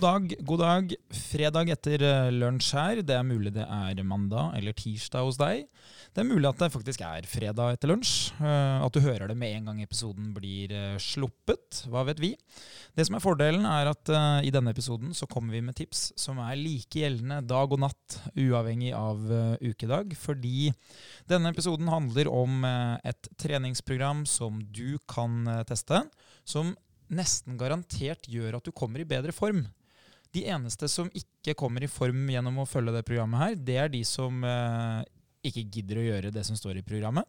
God dag, god dag. Fredag etter eh, lunsj her. Det er mulig det er mandag eller tirsdag hos deg. Det er mulig at det faktisk er fredag etter lunsj. eh, At du hører det med en gang episoden blir eh, sluppet. Hva vet vi? Det som er fordelen, er at i denne episoden så kommer vi med tips som er like gjeldende dag og natt, uavhengig av ukedag. Fordi denne episoden handler om et treningsprogram som du kan teste. Som nesten garantert gjør at du kommer i bedre form. De eneste som ikke kommer i form gjennom å følge det programmet her, det er de som eh, ikke gidder å gjøre det som står i programmet.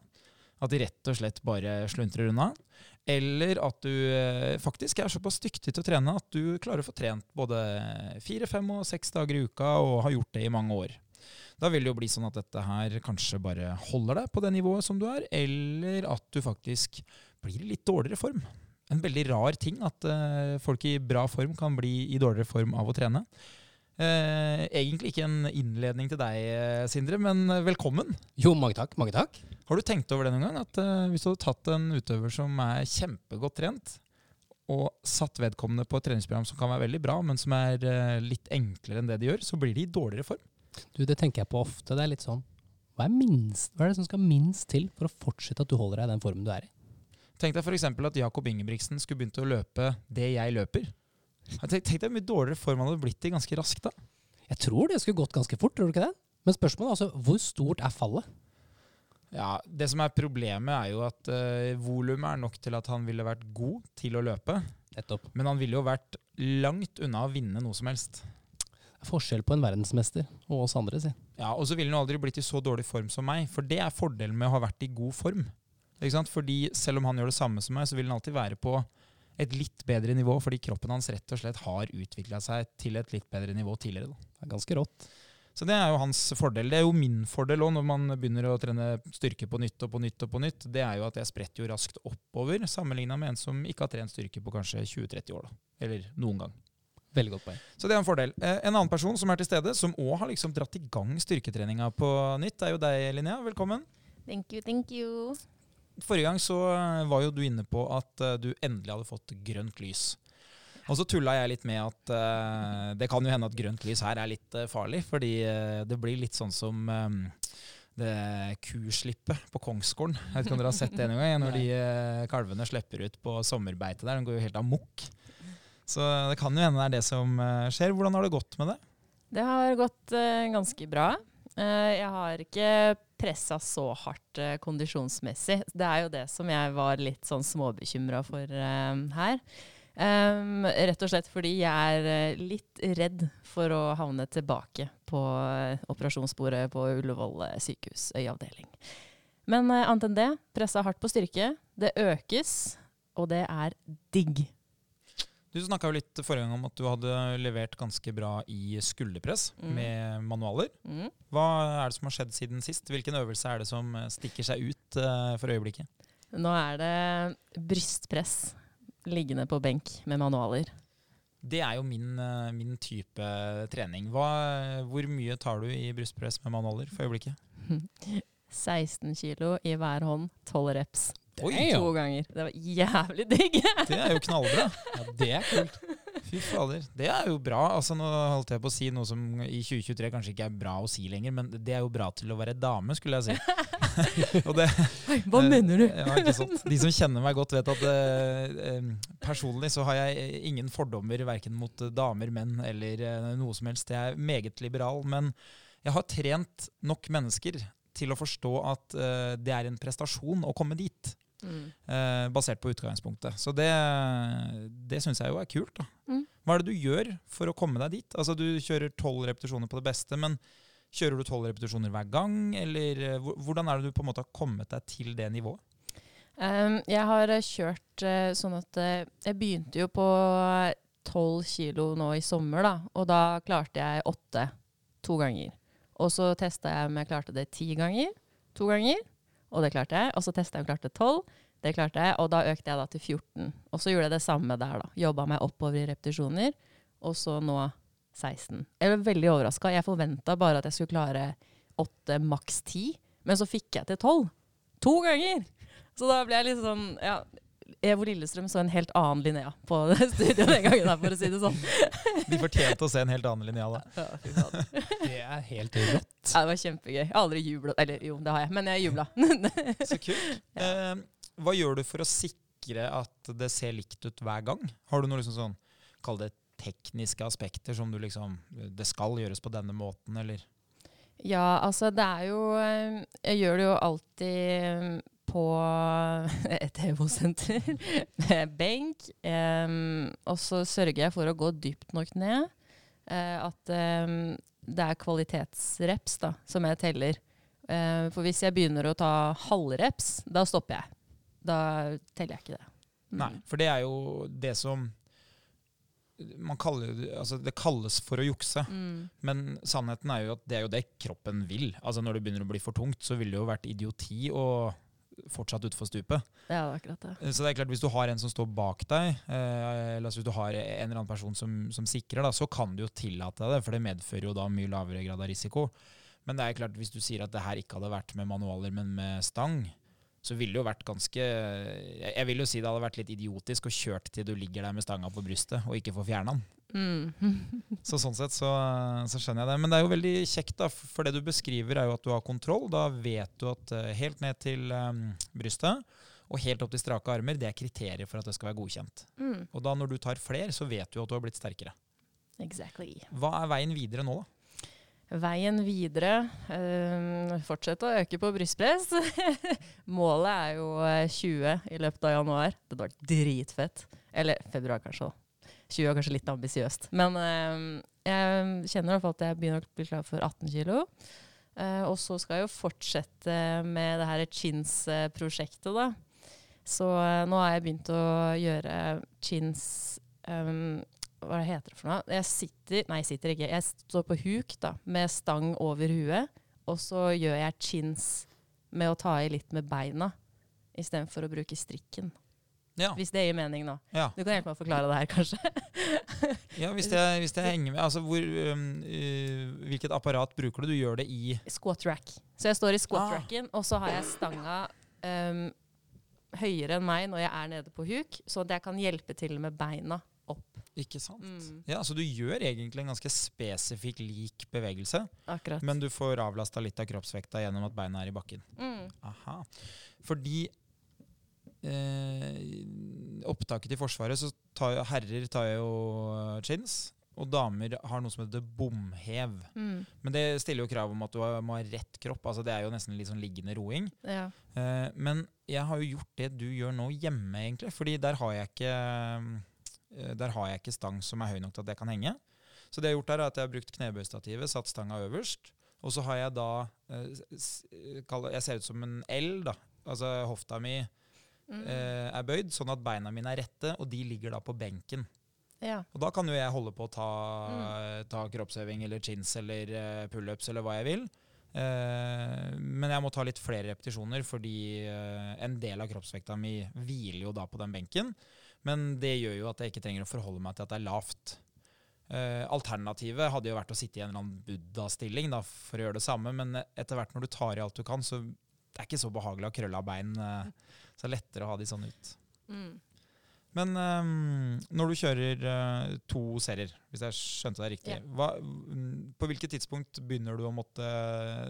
At de rett og slett bare sluntrer unna. Eller at du eh, faktisk er såpass dyktig til å trene at du klarer å få trent både fire, fem og seks dager i uka og har gjort det i mange år. Da vil det jo bli sånn at dette her kanskje bare holder deg på det nivået som du er, eller at du faktisk blir i litt dårligere form. En veldig rar ting at uh, folk i bra form kan bli i dårligere form av å trene. Uh, egentlig ikke en innledning til deg, eh, Sindre, men velkommen. Jo, mange takk. Mange takk. Har du tenkt over det noen gang? At uh, hvis du hadde tatt en utøver som er kjempegodt trent, og satt vedkommende på et treningsprogram som kan være veldig bra, men som er litt enklere enn det de gjør, så blir de i dårligere form. Du, det tenker jeg på ofte. Det er litt sånn Hva er, minst, hva er det som skal minst til for å fortsette at du holder deg i den formen du er i? Tenk deg f.eks. at Jakob Ingebrigtsen skulle begynt å løpe det jeg løper. Tenk, tenk deg hvor mye dårligere form han hadde blitt i ganske raskt da. Jeg tror det skulle gått ganske fort, tror du ikke det? Men spørsmålet er altså, hvor stort er fallet? Ja, Det som er problemet, er jo at uh, volumet er nok til at han ville vært god til å løpe. Nettopp. Men han ville jo vært langt unna å vinne noe som helst. Det er forskjell på en verdensmester og oss andre, si. Ja, Og så ville han aldri blitt i så dårlig form som meg, for det er fordelen med å ha vært i god form. Ikke sant? Fordi selv om han gjør det samme som meg, så vil han alltid være på et litt bedre nivå, fordi kroppen hans rett og slett har utvikla seg til et litt bedre nivå tidligere. Da. Det er ganske rått. Så det er jo hans fordel. Det er jo min fordel òg, når man begynner å trene styrke på nytt og på nytt og på nytt. Det er jo at jeg spretter jo raskt oppover, sammenligna med en som ikke har trent styrke på kanskje 20-30 år. da. Eller noen gang. Veldig godt poeng. Så det er en fordel. Eh, en annen person som er til stede, som òg har liksom dratt i gang styrketreninga på nytt, er jo deg, Linnea. Velkommen. Thank you, thank you. Forrige gang så eh, var jo du inne på at eh, du endelig hadde fått grønt lys. Og så tulla jeg litt med at uh, det kan jo hende at grønt lys her er litt uh, farlig, fordi uh, det blir litt sånn som um, det kuslippet på Kongsgården. Jeg vet ikke om dere har sett det noen gang? Når de kalvene slipper ut på sommerbeite der. De går jo helt amok. Så det kan jo hende det er det som skjer. Hvordan har det gått med det? Det har gått ganske bra. Eh, jeg har ikke pressa så hardt eh, kondisjonsmessig. Det er jo det som jeg var litt sånn småbekymra for eh, her. Um, rett og slett fordi jeg er litt redd for å havne tilbake på operasjonsbordet på Ullevål eh, sykehus, øyeavdeling. Men uh, annet enn det, pressa hardt på styrke. Det økes, og det er digg. Du snakka litt forrige gang om at du hadde levert ganske bra i skulderpress Mm. med manualer. Mm. Hva er det som har skjedd siden sist? Hvilken øvelse er det som eh, stikker seg ut uh, for øyeblikket? Nå er det brystpress liggende på benk med manualer. Det er jo min, eh, min type trening. Hva, hvor mye tar du i brystpress med manualer for øyeblikket? 16 kilo i hver hånd, 12 reps. Oi, to To ganger. Det var jævlig digg! Det er jo knallbra. Ja, det er kult. Fy fader. Det er jo bra. Altså, nå holdt jeg på å si noe som i 2023 kanskje ikke er bra å si lenger, men det er jo bra til å være dame, skulle jeg si. Det, Hva mener du? Ja? De som kjenner meg godt, vet at eh, eh, personlig så har jeg ingen fordommer verken mot damer, menn eller eh, noe som helst. Jeg er meget liberal, men jeg har trent nok mennesker til å forstå at eh, det er en prestasjon å komme dit, Mm. eh, basert på utgangspunktet. Så det, det syns jeg jo er kult. da. Mm. Hva er det du gjør for å komme deg dit? Altså Du kjører tolv repetisjoner på det beste, men kjører du tolv repetisjoner hver gang? Eller eh, hvordan er det du på en måte har kommet deg til det nivået? Um, jeg har eh, kjørt uh, sånn at uh, Jeg begynte jo på 12 kilo nå i sommer, da. Og da klarte jeg åtte to ganger. Og så testa jeg om jeg klarte det ti ganger. To ganger. Og det klarte jeg. Og så testa jeg og klarte 12. Det klarte jeg, og da økte jeg da til 14. Og så gjorde jeg det samme der, da. Jobba meg oppover i repetisjoner. Og så nå 16. Jeg ble veldig overraska. Jeg forventa bare at jeg skulle klare 8, maks 10. Men så fikk jeg til 12. To ganger! Så da ble jeg litt sånn ja, Evo Lillestrøm så en helt annen Linnea på studio den gangen, der, for å si det sånn. De fortjente å se en helt annen Linnea da. Ja. Det er helt rått. Ja, det var kjempegøy. Jeg har aldri jubla Eller jo, det har jeg, men jeg jubla. Så kult. Eh, hva gjør du for å sikre at det ser likt ut hver gang? Har du noe liksom sånn, kall det tekniske aspekter som du liksom Det skal gjøres på denne måten, eller? Ja, altså det er jo eh, Jeg gjør det jo alltid på et EVO-senter med benk. Um, og så sørger jeg for å gå dypt nok ned. Uh, at um, det er kvalitetsreps da, som jeg teller. Uh, for hvis jeg begynner å ta halvreps, da stopper jeg. Da teller jeg ikke det. Mm. Nei, for det er jo det som man kaller, altså Det kalles for å jukse, Mm. men sannheten er jo at det er jo det kroppen vil. Altså Når det begynner å bli for tungt, så ville det jo vært idioti å fortsatt utfor stupet. Ja, det er akkurat det. Så det er klart, hvis du har en som står bak deg, eh, eller altså hvis du har en eller annen person som, som sikrer, da, så kan du jo tillate deg det, for det medfører jo da mye lavere grad av risiko. Men det er klart, hvis du sier at det her ikke hadde vært med manualer, men med stang, så ville det jo vært ganske Jeg jeg vil jo si det hadde vært litt idiotisk å kjøre til du ligger der med stanga på brystet og ikke får fjerna den. Mm. Så sånn sett så, så skjønner jeg det. Men det er jo veldig kjekt, da, for det du beskriver er jo at du har kontroll. Da vet du at eh, helt ned til um, brystet og helt opp til strake armer, det er kriterier for at det skal være godkjent. Mm. Og da når du tar fler, så vet du at du har blitt sterkere. Exactly. Hva er veien videre nå, da? Veien videre øh, Fortsette å øke på brystpress. Målet er jo eh, 20 i løpet av januar. Det hadde vært dritfett. Eller februar, kanskje. da. 20 er kanskje litt ambisiøst. Men eh, jeg kjenner i hvert fall at jeg begynner å bli klar for 18 kilo. Eh, og så skal jeg jo fortsette med det her chins-prosjektet, da. Så eh, nå har jeg begynt å gjøre chins um, Hva heter det for noe? Jeg sitter Nei, jeg sitter ikke. Jeg står på huk da, med stang over huet. Og så gjør jeg chins med å ta i litt med beina istedenfor å bruke strikken. Ja. Hvis det gir mening nå. ja. Du kan hjelpe meg å forklare det her, kanskje. ja hvis, jeg, hvis jeg henger med altså hvor, uh, Hvilket apparat bruker du? Du gjør det i Squat rack. Så jeg står i squat Ah. racken, og så har jeg stanga um, høyere enn meg når jeg er nede på huk, så at jeg kan hjelpe til med beina opp. Ikke sant? Mm. Ja, Så du gjør egentlig en ganske spesifikk lik bevegelse, Akkurat. men du får avlasta litt av kroppsvekta gjennom at beina er i bakken. Mm. Aha. Fordi eh, opptaket til Forsvaret, så tar jo, herrer tar jo chins, og damer har noe som heter bomhev. Mm. Men det stiller jo krav om at du må ha rett kropp. altså Det er jo nesten litt sånn liggende roing. Ja. Eh, men jeg har jo gjort det du gjør nå hjemme, egentlig. Fordi der har jeg ikke eh, Der har jeg ikke stang som er høy nok til at jeg kan henge. Så det jeg har gjort der er at jeg har brukt knebøystativet, satt stanga øverst. Og så har jeg da eh, Jeg ser ut som en L, da. Altså hofta mi Mm. eh, er bøyd, sånn at beina mine er rette, og de ligger da på benken. ja. Og da kan jo jeg holde på å ta, ta kroppsøving eller chins eller eh, pullups eller hva jeg vil. Eh, men jeg må ta litt flere repetisjoner, fordi eh, en del av kroppsvekta mi hviler jo da på den benken. Men det gjør jo at jeg ikke trenger å forholde meg til at det er lavt. Eh, alternativet hadde jo vært å sitte i en eller annen buddha-stilling da, for å gjøre det samme, men etter hvert når du tar i alt du kan, så det er ikke så behagelig å krølle av bein. eh, så det er lettere å ha de sånn ut. Mm. Men um, når du kjører uh, to serier, hvis jeg skjønte deg riktig, yeah. hva, mm, på hvilket tidspunkt begynner du å måtte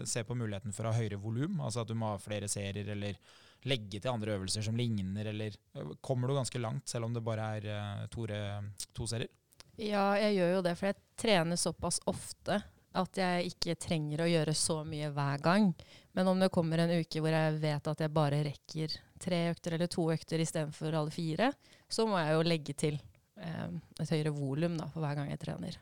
se på muligheten for å ha høyere volum? Altså at du må ha flere serier, eller legge til andre øvelser som ligner, eller eh, kommer du ganske langt selv om det bare er uh, to, to serier? Ja, jeg gjør jo det, for jeg trener såpass ofte at jeg ikke trenger å gjøre så mye hver gang. Men om det kommer en uke hvor jeg vet at jeg bare rekker tre økter eller to økter istedenfor alle fire, så må jeg jo legge til eh, et høyere volum for hver gang jeg trener.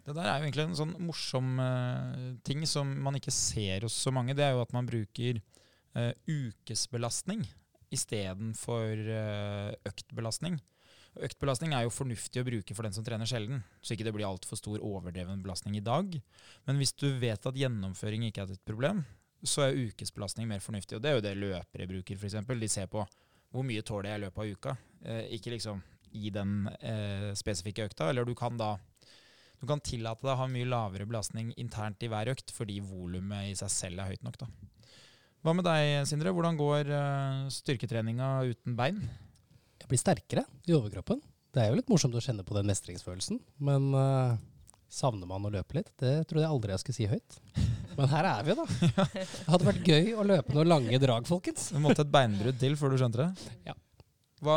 Det der er jo egentlig en sånn morsom uh, ting som man ikke ser hos så mange. Det er jo at man bruker uh, ukesbelastning istedenfor uh, øktbelastning. Øktbelastning er jo fornuftig å bruke for den som trener sjelden, så ikke det blir altfor stor overdreven belastning i dag. Men hvis du vet at gjennomføring ikke er et problem, så er ukesbelastning mer fornuftig. Og det er jo det løpere bruker, f.eks. De ser på hvor mye tåler jeg i løpet av uka. Eh, ikke liksom i den eh, spesifikke økta. Eller du kan da du kan tillate deg å ha mye lavere belastning internt i hver økt fordi volumet i seg selv er høyt nok. da. Hva med deg, Sindre? Hvordan går uh, styrketreninga uten bein? Blir sterkere i overkroppen. Det er jo litt morsomt å kjenne på den mestringsfølelsen, men uh, savner man å løpe litt? Det trodde jeg aldri jeg skulle si høyt. Men her er vi, da. Det hadde vært gøy å løpe noen lange drag, folkens. Du måtte et beinbrudd til før du skjønte det? Ja. Hva,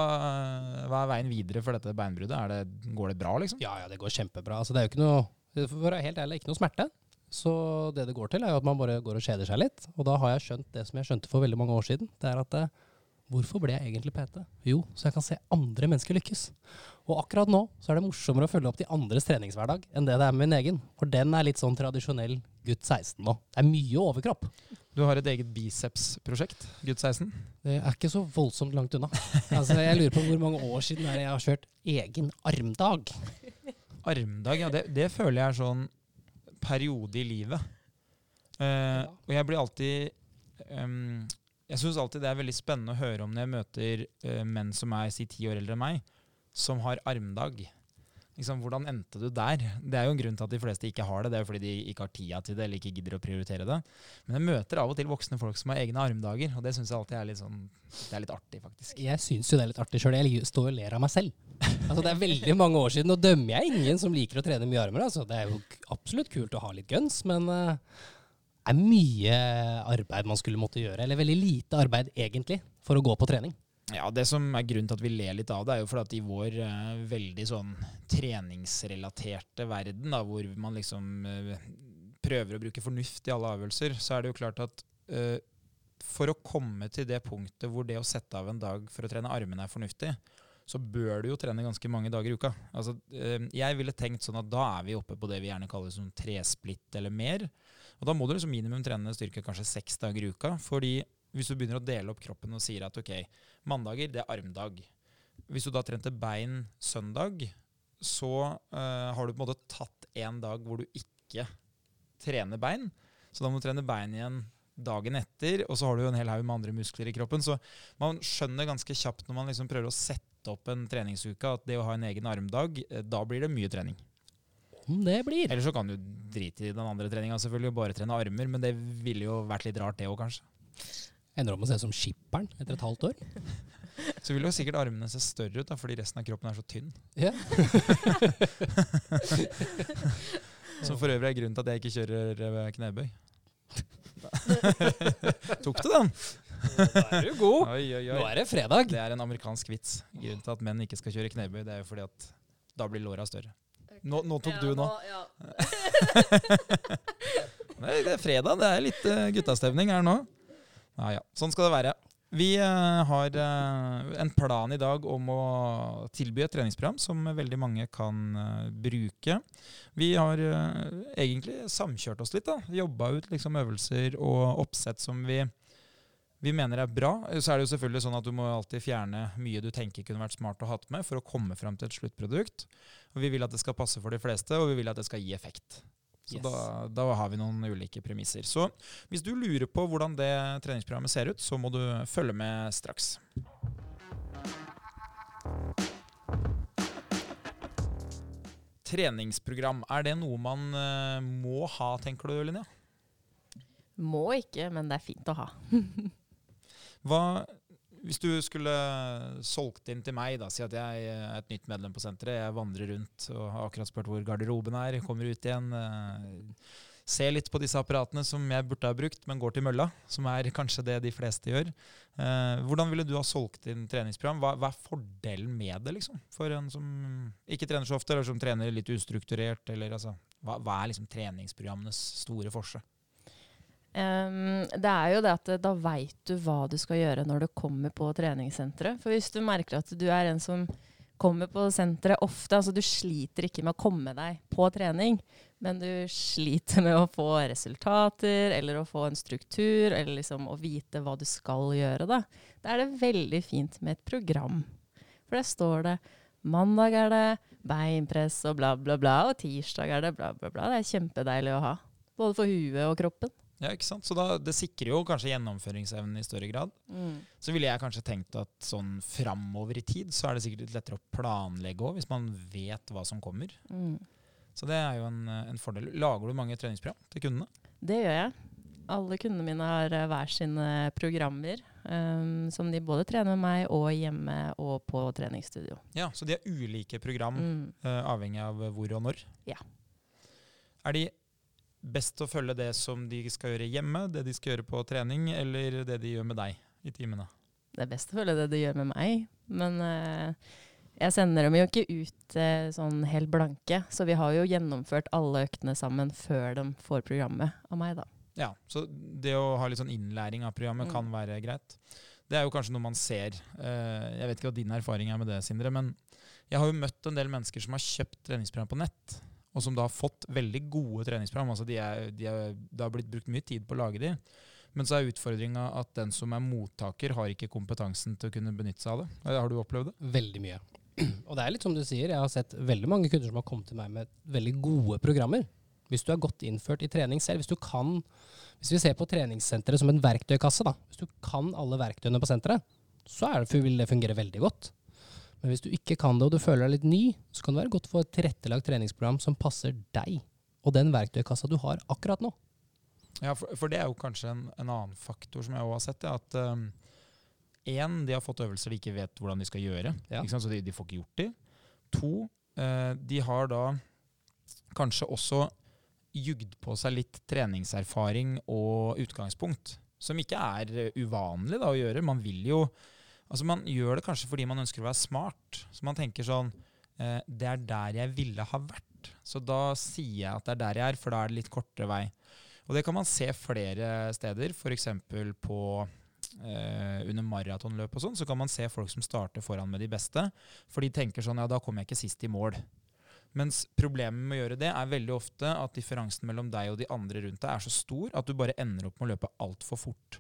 hva er veien videre for dette beinbruddet? Er det, går det bra, liksom? Ja, ja, det går kjempebra. Altså, det er jo ikke noe, for å være helt ærlig, ikke noe smerte. Så det det går til, er jo at man bare går og kjeder seg litt. Og da har jeg skjønt det som jeg skjønte for veldig mange år siden. Det er at eh, hvorfor ble jeg egentlig PT? Jo, så jeg kan se andre mennesker lykkes. Og akkurat nå så er det morsommere å følge opp de andres treningshverdag enn det det er med min egen. For den er litt sånn tradisjonell gutt 16 nå. Det er mye overkropp. Du har et eget bicepsprosjekt, gutt 16. Det er ikke så voldsomt langt unna. Altså, jeg lurer på hvor mange år siden jeg har kjørt egen armdag. Armdag, ja, det, det føler jeg er sånn periode i livet. Uh, og jeg blir alltid ehm, Jeg syns alltid det er veldig spennende å høre om når jeg møter uh, menn som er si ti år eldre enn meg, som har armdag. Liksom, hvordan endte du der? Det er jo en grunn til at de fleste ikke har det. Det er jo fordi de ikke har tida til det eller ikke gidder å prioritere det. Men jeg møter av og til voksne folk som har egne armdager, og det syns jeg alltid er litt sånn Det er litt artig, faktisk. Jeg syns jo det er litt artig sjøl. Jeg står og ler av meg selv. Altså, det er veldig mange år siden. Nå dømmer jeg ingen som liker å trene mye armer. Altså. Det er jo absolutt kult å ha litt guns, men det er mye arbeid man skulle måtte gjøre. Eller veldig lite arbeid, egentlig, for å gå på trening. Ja, Det som er grunnen til at vi ler litt av det, er jo fordi at i vår uh, veldig sånn treningsrelaterte verden, da, hvor man liksom uh, prøver å bruke fornuft i alle avgjørelser, så er det jo klart at uh, for å komme til det punktet hvor det å sette av en dag for å trene armene er fornuftig, så bør du jo trene ganske mange dager i uka. Altså, jeg ville tenkt sånn at da er vi oppe på det vi gjerne kaller som tresplitt eller mer. Og da må du liksom minimum trene styrke kanskje seks dager i uka. fordi hvis du begynner å dele opp kroppen og sier at ok, mandager det er armdag. Hvis du da trente bein søndag, så eh, har du på en måte tatt en dag hvor du ikke trener bein. Så da må du trene bein igjen dagen etter, og så har du jo en hel haug med andre muskler i kroppen. Så man skjønner ganske kjapt når man liksom prøver å sette opp en treningsuke, at det å ha en egen armdag, eh, da blir det mye trening. Om det blir. Eller så kan du drite i den andre treninga selvfølgelig og bare trene armer, men det ville jo vært litt rart det òg, kanskje. Ender opp med å se ut som skipperen etter et halvt år. Så vil jo sikkert armene se større ut, da, fordi resten av kroppen er så tynn. Ja. Som for øvrig er grunnen til at jeg ikke kjører eh, knebøy. Tok du den? Da er du god. Oi, oi, Nå er det fredag. Det er en amerikansk vits. Grunnen til at menn ikke skal kjøre knebøy, det er jo fordi at da blir låra større. Nå, nå tok du nå. Nei, det er fredag. Det er litt uh, guttastemning her nå. Ja, ja. Sånn skal det være. Vi uh, har uh, en plan i dag om å tilby et treningsprogram som veldig mange kan bruke. Vi har egentlig samkjørt oss litt. da. Jobba ut liksom, øvelser og oppsett som vi, vi mener er bra. Så er det jo selvfølgelig sånn at du må alltid fjerne mye du tenker kunne vært smart å ha med for å komme fram til et sluttprodukt. Og vi vil at det skal passe for de fleste, og vi vil at det skal gi effekt. Så Yes. da, da har vi noen ulike premisser. Så hvis du lurer på hvordan det treningsprogrammet ser ut, så må du følge med straks. Treningsprogram, er det noe man eh, må ha, tenker du, Linnea? Må ikke, men det er fint å ha. Hva, hvis du skulle solgt inn til meg, da, si at jeg er et nytt medlem på senteret, jeg vandrer rundt og har akkurat spurt hvor garderoben er, kommer ut igjen, eh, ser litt på disse apparatene som jeg burde ha brukt, men går til mølla, som er kanskje det de fleste gjør. Eh, hvordan ville du ha solgt inn treningsprogram? Hva, hva er fordelen med det, liksom? For en som ikke trener så ofte, eller som trener litt ustrukturert, eller altså Hva, hva er liksom treningsprogrammenes store forse? Ehm, det er jo det at eh, da veit du hva du skal gjøre når du kommer på treningssenteret. For hvis du merker at du er en som kommer på senteret ofte, altså du sliter ikke med å komme deg på trening, men du sliter med å få resultater, eller å få en struktur, eller liksom å vite hva du skal gjøre, da. Da er det veldig fint med et program. For der står det mandag er det beinpress og bla, bla, bla, og tirsdag er det bla, bla, bla. Det er kjempedeilig å ha. Både for huet og kroppen. Ja, ikke sant? Så da, det sikrer jo kanskje gjennomføringsevnen i større grad. Så ville jeg kanskje tenkt at sånn framover i tid, så er det sikkert litt lettere å planlegge òg, hvis man vet hva som kommer. Mm. Så det er jo en, en fordel. Lager du mange treningsprogram til kundene? Det gjør jeg. Alle kundene mine har eh, hver sine programmer. Um, som de både trener med meg og hjemme og på treningsstudio. Ja, Så de har ulike program, Mm. uh, avhengig av hvor og når? Ja. Er de best å følge det som de skal gjøre hjemme, det de skal gjøre på trening, eller det de gjør med deg i timene? Det er best å følge det de gjør med meg, men uh, jeg sender dem jo ikke ut uh, sånn helt blanke. Så vi har jo gjennomført alle øktene sammen før de får programmet av meg, da. Ja, Så det å ha litt sånn innlæring av programmet Mm. kan være greit. Det er jo kanskje noe man ser. eh, Jeg vet ikke hva din erfaring er med det, Sindre, men jeg har jo møtt en del mennesker som har kjøpt treningsprogram på nett, og som da har fått veldig gode treningsprogram. Altså de er, de er, det har blitt brukt mye tid på å lage de. Men så er utfordringa at den som er mottaker, har ikke kompetansen til å kunne benytte seg av det. Har du opplevd det? Veldig mye. Og det er litt som du sier, jeg har sett veldig mange kunder som har kommet til meg med veldig gode programmer. Hvis du er godt innført i trening selv, hvis du kan Hvis vi ser på treningssenteret som en verktøykasse, da. Hvis du kan alle verktøyene på senteret, så det, vil det fungere veldig godt. Men hvis du ikke kan det, og du føler deg litt ny, så kan det være godt å få et tilrettelagt treningsprogram som passer deg og den verktøykassa du har akkurat nå. Ja, for, for det er jo kanskje en, en annen faktor som jeg òg har sett. Ja, at én, de har fått øvelser de ikke vet hvordan de skal gjøre. Ja. Så de, de får ikke gjort de. To, uh, de har da kanskje også jugd på seg litt treningserfaring og utgangspunkt. Som ikke er uvanlig da, å gjøre. Man vil jo Altså Man gjør det kanskje fordi man ønsker å være smart. Så man tenker sånn eh, Det er der jeg ville ha vært. Så da sier jeg at det er der jeg er, for da er det litt kortere vei. Og det kan man se flere steder, f.eks. på eh, under maratonløp og sånn, så kan man se folk som starter foran med de beste. For de tenker sånn ja, da kommer jeg ikke sist i mål. Mens problemet med å gjøre det er veldig ofte at differansen mellom deg og de andre rundt deg er så stor at du bare ender opp med å løpe altfor fort.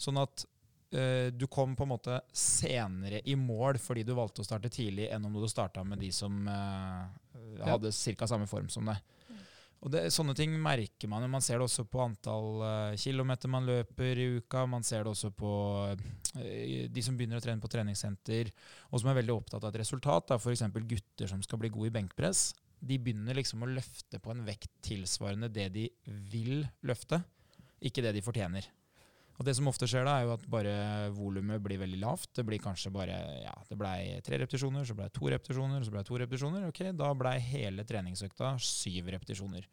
Sånn at du kom på en måte senere i mål fordi du valgte å starte tidlig, enn om du starta med de som eh, hadde ca. samme form som deg. Og det, Sånne ting merker man. Man ser det også på antall uh, kilometer man løper i uka. Man ser det også på uh, de som begynner å trene på treningssenter, og som er veldig opptatt av et resultat. F.eks. gutter som skal bli gode i benkpress. De begynner liksom å løfte på en vekt tilsvarende det de vil løfte, ikke det de fortjener. Og Det som ofte skjer da, er jo at bare volumet blir veldig lavt. Det blir kanskje bare ja, det blei tre repetisjoner, så blei det to repetisjoner, så blei det to repetisjoner. Ok, Da blei hele treningsøkta syv repetisjoner.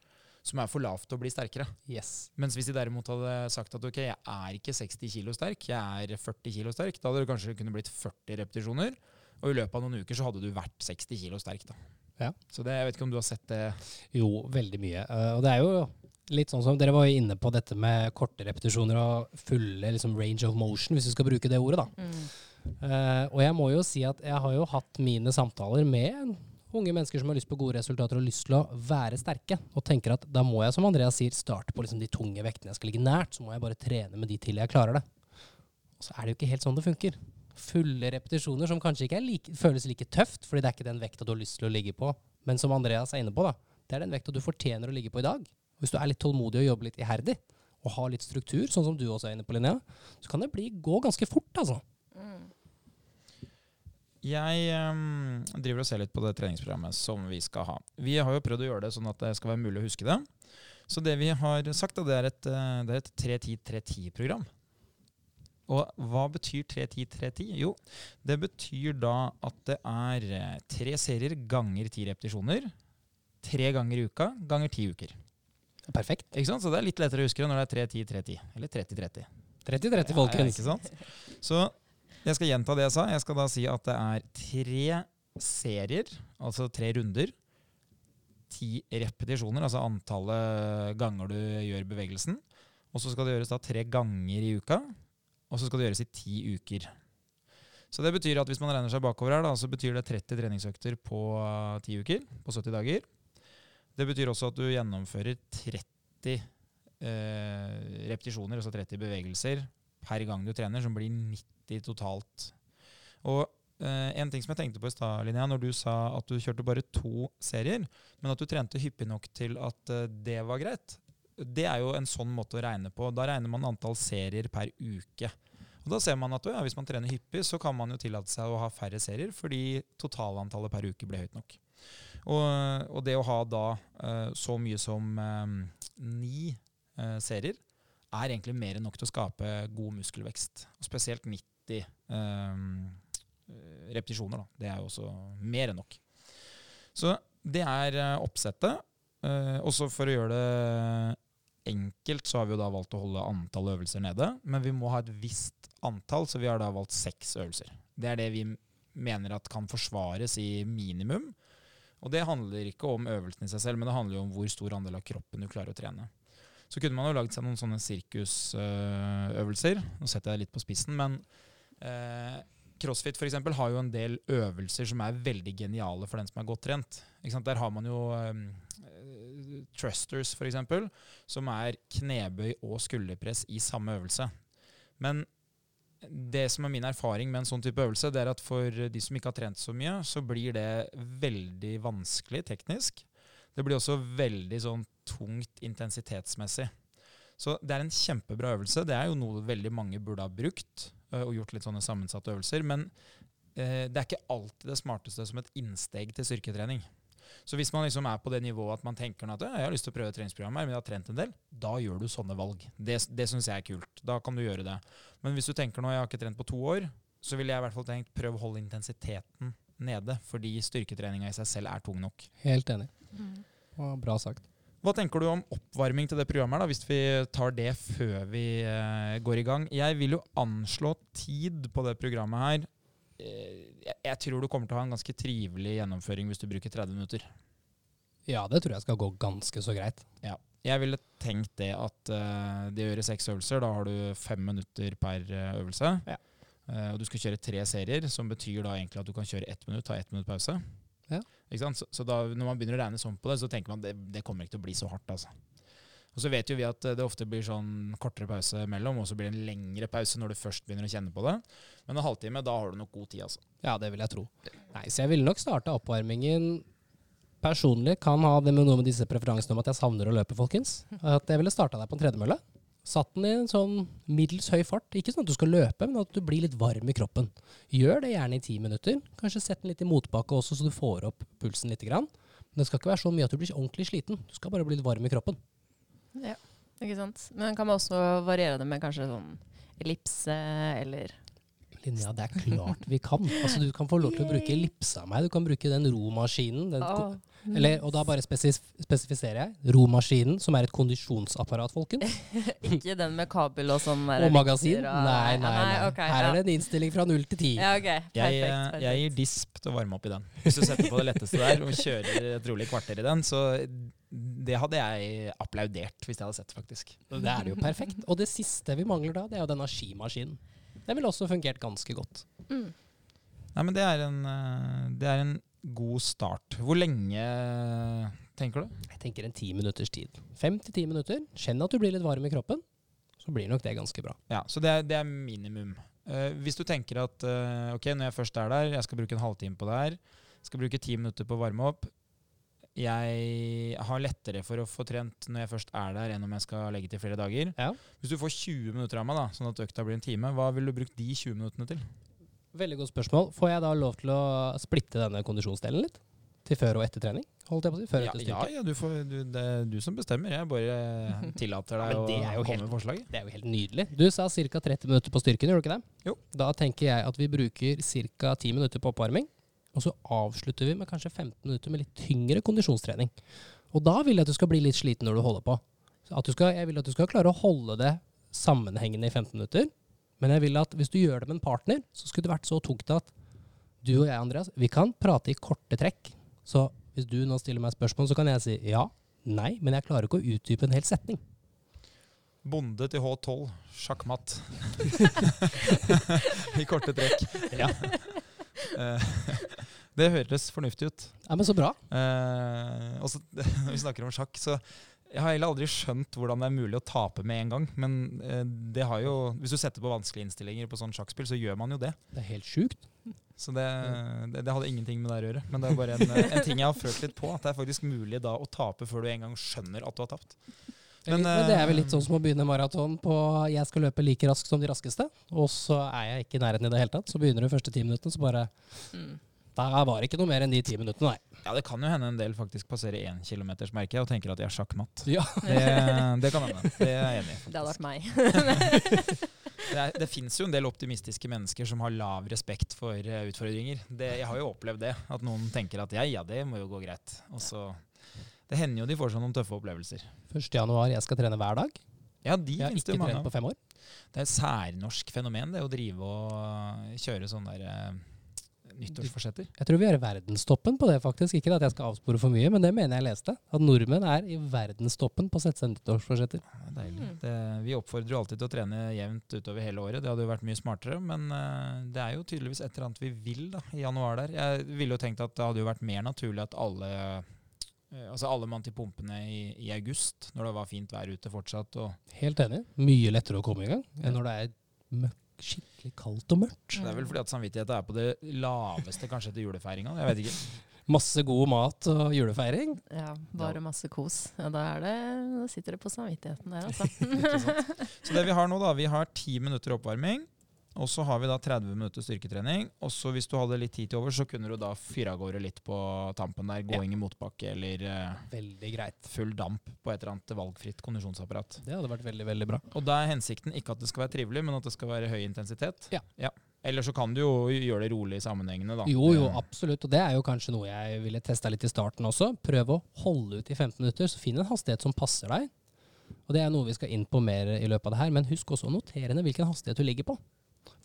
Som er for lavt til å bli sterkere. Yes. Mens hvis de derimot hadde sagt at ok, jeg er ikke 60 kilo sterk, jeg er 40 kilo sterk, da hadde det kanskje kunne blitt 40 repetisjoner. Og i løpet av noen uker så hadde du vært 60 kilo sterk. da. Ja. Så det, jeg vet ikke om du har sett det. Jo, veldig mye. Eh, og det er jo litt sånn som Dere var jo inne på dette med korte repetisjoner og fulle liksom, range of motion, hvis vi skal bruke det ordet. da. Mm. Uh, og jeg må jo si at jeg har jo hatt mine samtaler med unge mennesker som har lyst på gode resultater og lyst til å være sterke, og tenker at da må jeg, som Andreas sier, starte på liksom de tunge vektene jeg skal ligge nært. Så må jeg bare trene med de til jeg klarer det. Og så er det jo ikke helt sånn det funker. Fulle repetisjoner som kanskje ikke like, føles like tøft, fordi det er ikke den vekta du har lyst til å ligge på. Men som Andreas er inne på, da, det er den vekta du fortjener å ligge på i dag. Hvis du er litt tålmodig og jobber litt iherdig, og har litt struktur, sånn som du også er inne på, Linnea, så kan det bli, gå ganske fort, altså. Mm. Jeg um, driver og ser litt på det treningsprogrammet som vi skal ha. Vi har jo prøvd å gjøre det sånn at det skal være mulig å huske det. Så det vi har sagt, det er et, eh, et 3-10-3-10-program. Og hva betyr 3-10-3-10? Jo, det betyr da at det er eh, tre serier ganger ti repetisjoner. Tre ganger i uka ganger ti uker. Perfekt. Ikke sant? Så det er litt lettere å huske det når det er 3-10-3-10. Eller 30-30. 30-30, Ja, folkens. ikke sant? Så jeg skal gjenta det jeg sa. Jeg skal da si at det er tre serier, altså tre runder. Ti repetisjoner, altså antallet ganger du gjør bevegelsen. Og så skal det gjøres da tre ganger i uka. Og så skal det gjøres i ti uker. Så det betyr at hvis man regner seg bakover her, da, så betyr det 30 treningsøkter på ti uker. På 70 dager. Det betyr også at du gjennomfører 30 eh, repetisjoner, altså 30 bevegelser, per gang du trener, som blir 90 totalt. Og eh, en ting som jeg tenkte på i stad, Linnea, når du sa at du kjørte bare to serier, men at du trente hyppig nok til at eh, det var greit, det er jo en sånn måte å regne på. Da regner man antall serier per uke. Og da ser man at ja, Hvis man trener hyppig, så kan man jo tillate seg å ha færre serier, fordi totalantallet per uke ble høyt nok. Og, og det å ha da eh, så mye som eh, ni eh, serier er egentlig mer enn nok til å skape god muskelvekst. Og spesielt 90 eh, repetisjoner. Da. Det er jo også mer enn nok. Så det er oppsettet. Også for å gjøre det enkelt, så har vi jo da valgt å holde antall øvelser nede. Men vi må ha et visst antall, så vi har da valgt seks øvelser. Det er det vi mener at kan forsvares i minimum. Og det handler ikke om øvelsen i seg selv, men det handler jo om hvor stor andel av kroppen du klarer å trene. Så kunne man jo lagd seg noen sånne sirkusøvelser. Nå setter jeg det litt på spissen, men eh, CrossFit for eksempel, har jo en del øvelser som er veldig geniale for den som er godt trent. Der har man jo um, for f.eks., som er knebøy og skulderpress i samme øvelse. Men det som er min erfaring med en sånn type øvelse, det er at for de som ikke har trent så mye, så blir det veldig vanskelig teknisk. Det blir også veldig sånn tungt intensitetsmessig. Så det er en kjempebra øvelse. Det er jo noe veldig mange burde ha brukt øh, og gjort litt sånne sammensatte øvelser. Men eh, det er ikke alltid det smarteste som et innsteg til styrketrening. Så hvis man liksom er på det nivået at man tenker at jeg har lyst til å prøve treningsprogrammet, men jeg har trent en del, da gjør du sånne valg. Det, det syns jeg er kult. Da kan du gjøre det. Men hvis du tenker nå jeg har ikke trent på to år, så ville jeg i hvert fall tenkt prøv å holde intensiteten nede, fordi styrketreninga i seg selv er tung nok. Helt enig. Mm. Bra sagt. Hva tenker du om oppvarming til det programmet, da, hvis vi tar det før vi uh, går i gang? Jeg vil jo anslå tid på det programmet her. Uh, jeg, tror du kommer til å ha en ganske trivelig gjennomføring hvis du bruker 30 minutter. Ja, det tror jeg skal gå ganske så greit. Ja. Jeg ville tenkt det at uh, de gjør seks øvelser. Da har du fem minutter per øvelse. Ja. og du skal kjøre tre serier, som betyr da egentlig at du kan kjøre ett minutt, ta ett minutt pause. Ja. Så, så da, når man begynner å regne sånn på det, så tenker man at det, det kommer ikke til å bli så hardt. altså. Og så vet jo vi at det ofte blir sånn kortere pause mellom, og så blir det en lengre pause når du først begynner å kjenne på det. Men en halvtime, da har du nok god tid, altså. Ja, det vil jeg tro. Nei, Så jeg ville nok starte oppvarmingen personlig. Kan ha det med noe med disse preferansene om at jeg savner å løpe, folkens. At jeg ville starta deg på en tredemølle. Satt den i en sånn middels høy fart. Ikke sånn at du skal løpe, men at du blir litt varm i kroppen. Gjør det gjerne i ti minutter. Kanskje sett den litt i motbakke også, så du får opp pulsen litt. Men det skal ikke være så mye at du blir ordentlig sliten. Du skal bare bli litt varm i kroppen. Ja, ikke sant. Men kan man også variere det med kanskje sånn ellipse eller Linnea, det er klart vi kan. Altså, du kan få lov til å bruke ellipsa meg. Du kan bruke den romaskinen. Den oh, eller, og da bare spesif spesifiserer jeg. Romaskinen, som er et kondisjonsapparat, folkens. Ikke den med kabel og sånn? Og magasin? Og... Nei, nei, nei. Okay, Her er det en innstilling fra null til ti. Ja, okay. jeg, eh, jeg, gir disp til å varme opp i den. Hvis du setter på det letteste der og kjører et rolig kvarter i den, så det hadde jeg applaudert hvis jeg hadde sett, faktisk. Det er det jo perfekt. Og det siste vi mangler da, det er jo denne skimaskinen. Den ville også fungert ganske godt. Mm. Nei, men det er, en, eh, det er en god start. Hvor lenge tenker du? Jeg tenker en ti minutters tid. Fem til ti minutter. Kjenn at du blir litt varm i kroppen. Så blir nok det ganske bra. Ja, Så det er, det er minimum. Uh, hvis du tenker at uh, ok, når jeg først er der, jeg skal bruke en halvtime på det her, skal bruke ti minutter på å varme opp, jeg har lettere for å få trent når jeg først er der, enn om jeg skal legge til flere dager. Ja. Hvis du får 20 minutter av meg, da, sånn at økta blir en time, hva vil du bruke de 20 minuttene til? Veldig godt spørsmål. Får jeg da lov til å splitte denne kondisjonsdelen litt? Til før og etter trening? Holdt jeg på å si? Før ja, ja, ja du får, du, det er du som bestemmer. Jeg bare tillater deg ja, å komme med forslaget. Det er jo helt nydelig. Du sa ca. 30 minutter på styrken, gjorde du ikke det? Jo. Da tenker jeg at vi bruker ca. 10 minutter på oppvarming. Og så avslutter vi med kanskje 15 minutter med litt tyngre kondisjonstrening. Og da vil jeg at du skal bli litt sliten når du holder på. Skal, jeg vil at du skal klare å holde det sammenhengende i 15 minutter. Men jeg vil at hvis du gjør det med en partner, så skulle det vært så tungt at du og jeg, Andreas, vi kan prate i korte trekk. Så hvis du nå stiller meg spørsmål, så kan jeg si ja, nei, men jeg klarer ikke å utdype en hel setning. Bonde til H12, sjakkmatt. I korte trekk. Ja. Eh, det høres fornuftig ut. Ja, men Så bra. Eh, også, når vi snakker om sjakk, så jeg har heller aldri skjønt hvordan det er mulig å tape med en gang. Men eh, det har jo, hvis du setter på vanskelige innstillinger på sånn sjakkspill, så gjør man jo det. Det er helt sjukt. Så det, det, det, hadde ingenting med det å gjøre. Men det er bare en, en, ting jeg har følt litt på. At det er faktisk mulig da å tape før du en gang skjønner at du har tapt. Men, men, det er vel litt sånn som å begynne maraton på 'jeg skal løpe like raskt som de raskeste', og så er jeg ikke i nærheten i det hele tatt. Så begynner du første ti minuttene, så bare mm. Da var det ikke noe mer enn de ti minuttene, nei. Ja, det kan jo hende en del faktisk passerer énkilometersmerket og tenker at de er sjakkmatt. Ja. Det, det kan hende. Det er jeg enig i. Det hadde vært meg. Det, er- det fins jo en del optimistiske mennesker som har lav respekt for eh, utfordringer. Det, jeg har jo opplevd det. At noen tenker at ja, ja, det må jo gå greit. Og så Det hender jo de får seg noen tøffe opplevelser. 1. januar, jeg skal trene hver dag. Ja, de Jeg har ikke trent på fem år. Det er et særnorsk fenomen, det å drive og kjøre sånne der eh, nyttårsforsetter. Jeg tror vi er i verdenstoppen på det, faktisk. Ikke at jeg skal avspore for mye, men det mener jeg leste. At nordmenn er i verdenstoppen på å sette seg nyttårsforsetter. Det er deilig. Det, vi oppfordrer jo alltid til å trene jevnt utover hele året. Det hadde jo vært mye smartere, men eh, det er jo tydeligvis et eller annet vi vil da, i januar der. Jeg ville jo tenkt at det hadde jo vært mer naturlig at alle eh, Altså alle mann til pumpene i, i august, når det var fint vær ute fortsatt. Og Helt enig. Mye lettere å komme i gang enn når det er møkk, skikkelig kaldt og mørkt. det er vel fordi at samvittigheten er på det laveste kanskje etter julefeiringa. Jeg vet ikke. Masse god mat og julefeiring. Ja, bare masse kos. Ja, da, er det, da sitter det på samvittigheten der, altså. Så det vi har nå, da, vi har ti minutter oppvarming. Og så har vi da 30 minutter styrketrening. Og så hvis du hadde litt tid til over, så kunne du da fyre av gårde litt på tampen der. Gåing i motbakke eller eh, Veldig greit. full damp på et eller annet valgfritt kondisjonsapparat. Det hadde vært veldig, veldig bra. Og da er hensikten ikke at det skal være trivelig, men at det skal være høy intensitet. Ja. Eller så kan du jo gjøre det rolig i sammenhengene, da. Jo, jo, absolutt. Og det er jo kanskje noe jeg ville testa litt i starten også. Prøv å holde ut i 15 minutter, så finn en hastighet som passer deg. Og det er noe vi skal inn på mer i løpet av det her, men husk også å notere ned hvilken hastighet du ligger på.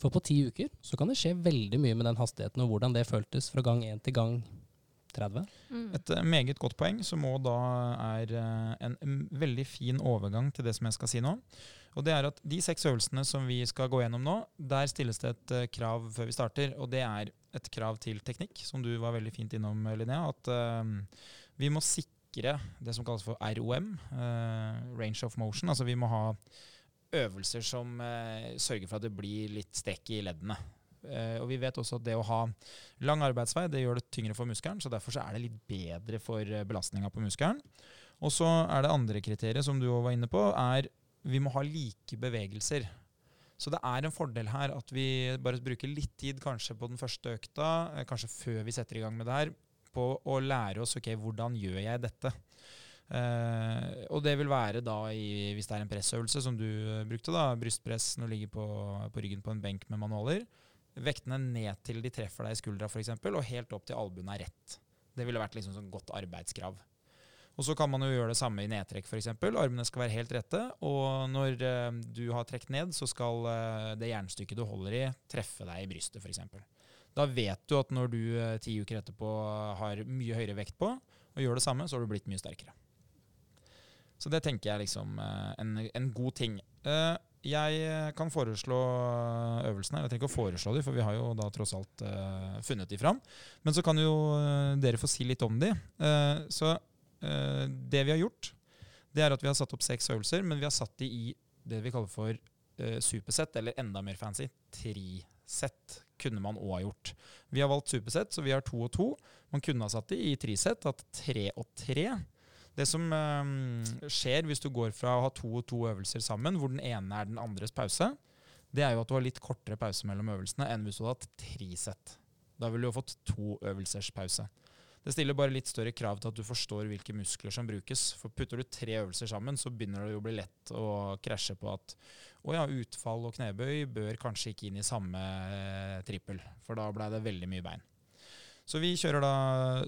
For på ti uker så kan det skje veldig mye med den hastigheten, og hvordan det føltes fra gang 1 til gang 30. Mm. Et eh, meget godt poeng, som òg da er eh, en veldig fin overgang til det som jeg skal si nå. Og det er at De seks øvelsene som vi skal gå gjennom nå, der stilles det et eh, krav før vi starter. Og det er et krav til teknikk, som du var veldig fint innom, Linnea. At uh, vi må sikre det som kalles for ROM, uh, range of motion. Altså vi må ha øvelser som eh, sørger for at det blir litt strekk i leddene. Eh, og vi vet også at det å ha lang arbeidsvei det gjør det tyngre for muskelen, så derfor så er det litt bedre for eh, belastninga på muskelen. Og så er det andre kriteriet som du også var inne på, er vi må ha like bevegelser. Så det er en fordel her at vi bare bruker litt tid kanskje på den første økta, eh, kanskje før vi setter i gang med det her, på å lære oss ok, hvordan gjør jeg dette. Eh, og det vil være da i, hvis det er en pressøvelse som du eh, brukte, da, brystpress når du ligger på, på ryggen på en benk med manualer. Vektene ned til de treffer deg i skuldra f.eks., og helt opp til albuen er rett. Det ville vært liksom sånn godt arbeidskrav. Og så kan man jo gjøre det samme i nedtrekk f.eks. Armene skal være helt rette, og når uh, du har trukket ned, så skal uh, det jernstykket du holder i, treffe deg i brystet f.eks. Da vet du at når du ti uker etterpå har mye høyere vekt på, og gjør det samme, så har du blitt mye sterkere. Så det tenker jeg liksom eh, en, en god ting. Eh, jeg kan foreslå øvelsene. Jeg trenger ikke å foreslå dem, for vi har jo da tross alt eh, funnet de fram. Men så kan jo dere få si litt om de. Eh, så det vi har gjort, det er at vi har satt opp seks øvelser, men vi har satt de i det vi kaller for supersett, eller enda mer fancy, trisett kunne man òg ha gjort. Vi har valgt supersett, så vi har to og to. Man kunne ha satt dem i trisett, hatt tre og tre. Det som eh, skjer hvis du går fra å ha to og to øvelser sammen, hvor den ene er den andres pause, det er jo at du har litt kortere pause mellom øvelsene enn hvis du hadde hatt tre sett. Da ville du jo fått to øvelsers pause. Det stiller bare litt større krav til at du forstår hvilke muskler som brukes. For putter du tre øvelser sammen, så begynner det jo å bli lett å krasje på at å ja, utfall og knebøy bør kanskje ikke inn i samme eh, trippel, for da blei det veldig mye bein. Så vi kjører da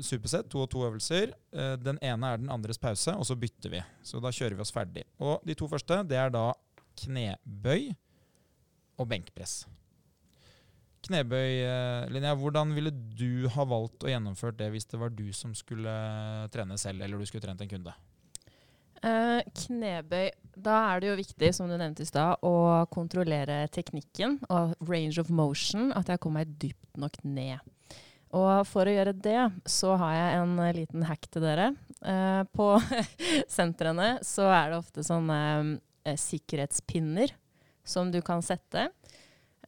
supersett, to og to øvelser. Eh, Den ene er den andres pause, og så bytter vi. Så da kjører vi oss ferdig. Og de to første, det er da knebøy og benkpress. Knebøy, eh, Linnea, hvordan ville du ha valgt å gjennomføre det hvis det var du som skulle trene selv, eller du skulle trent en kunde? Eh, knebøy. Da er det jo viktig, som du nevnte i stad, å kontrollere teknikken og range of motion. At jeg kommer meg dypt nok ned. Og for å gjøre det, så har jeg en eh, liten hack til dere. Eh, på sentrene så er det ofte sånne eh, sikkerhetspinner som du kan sette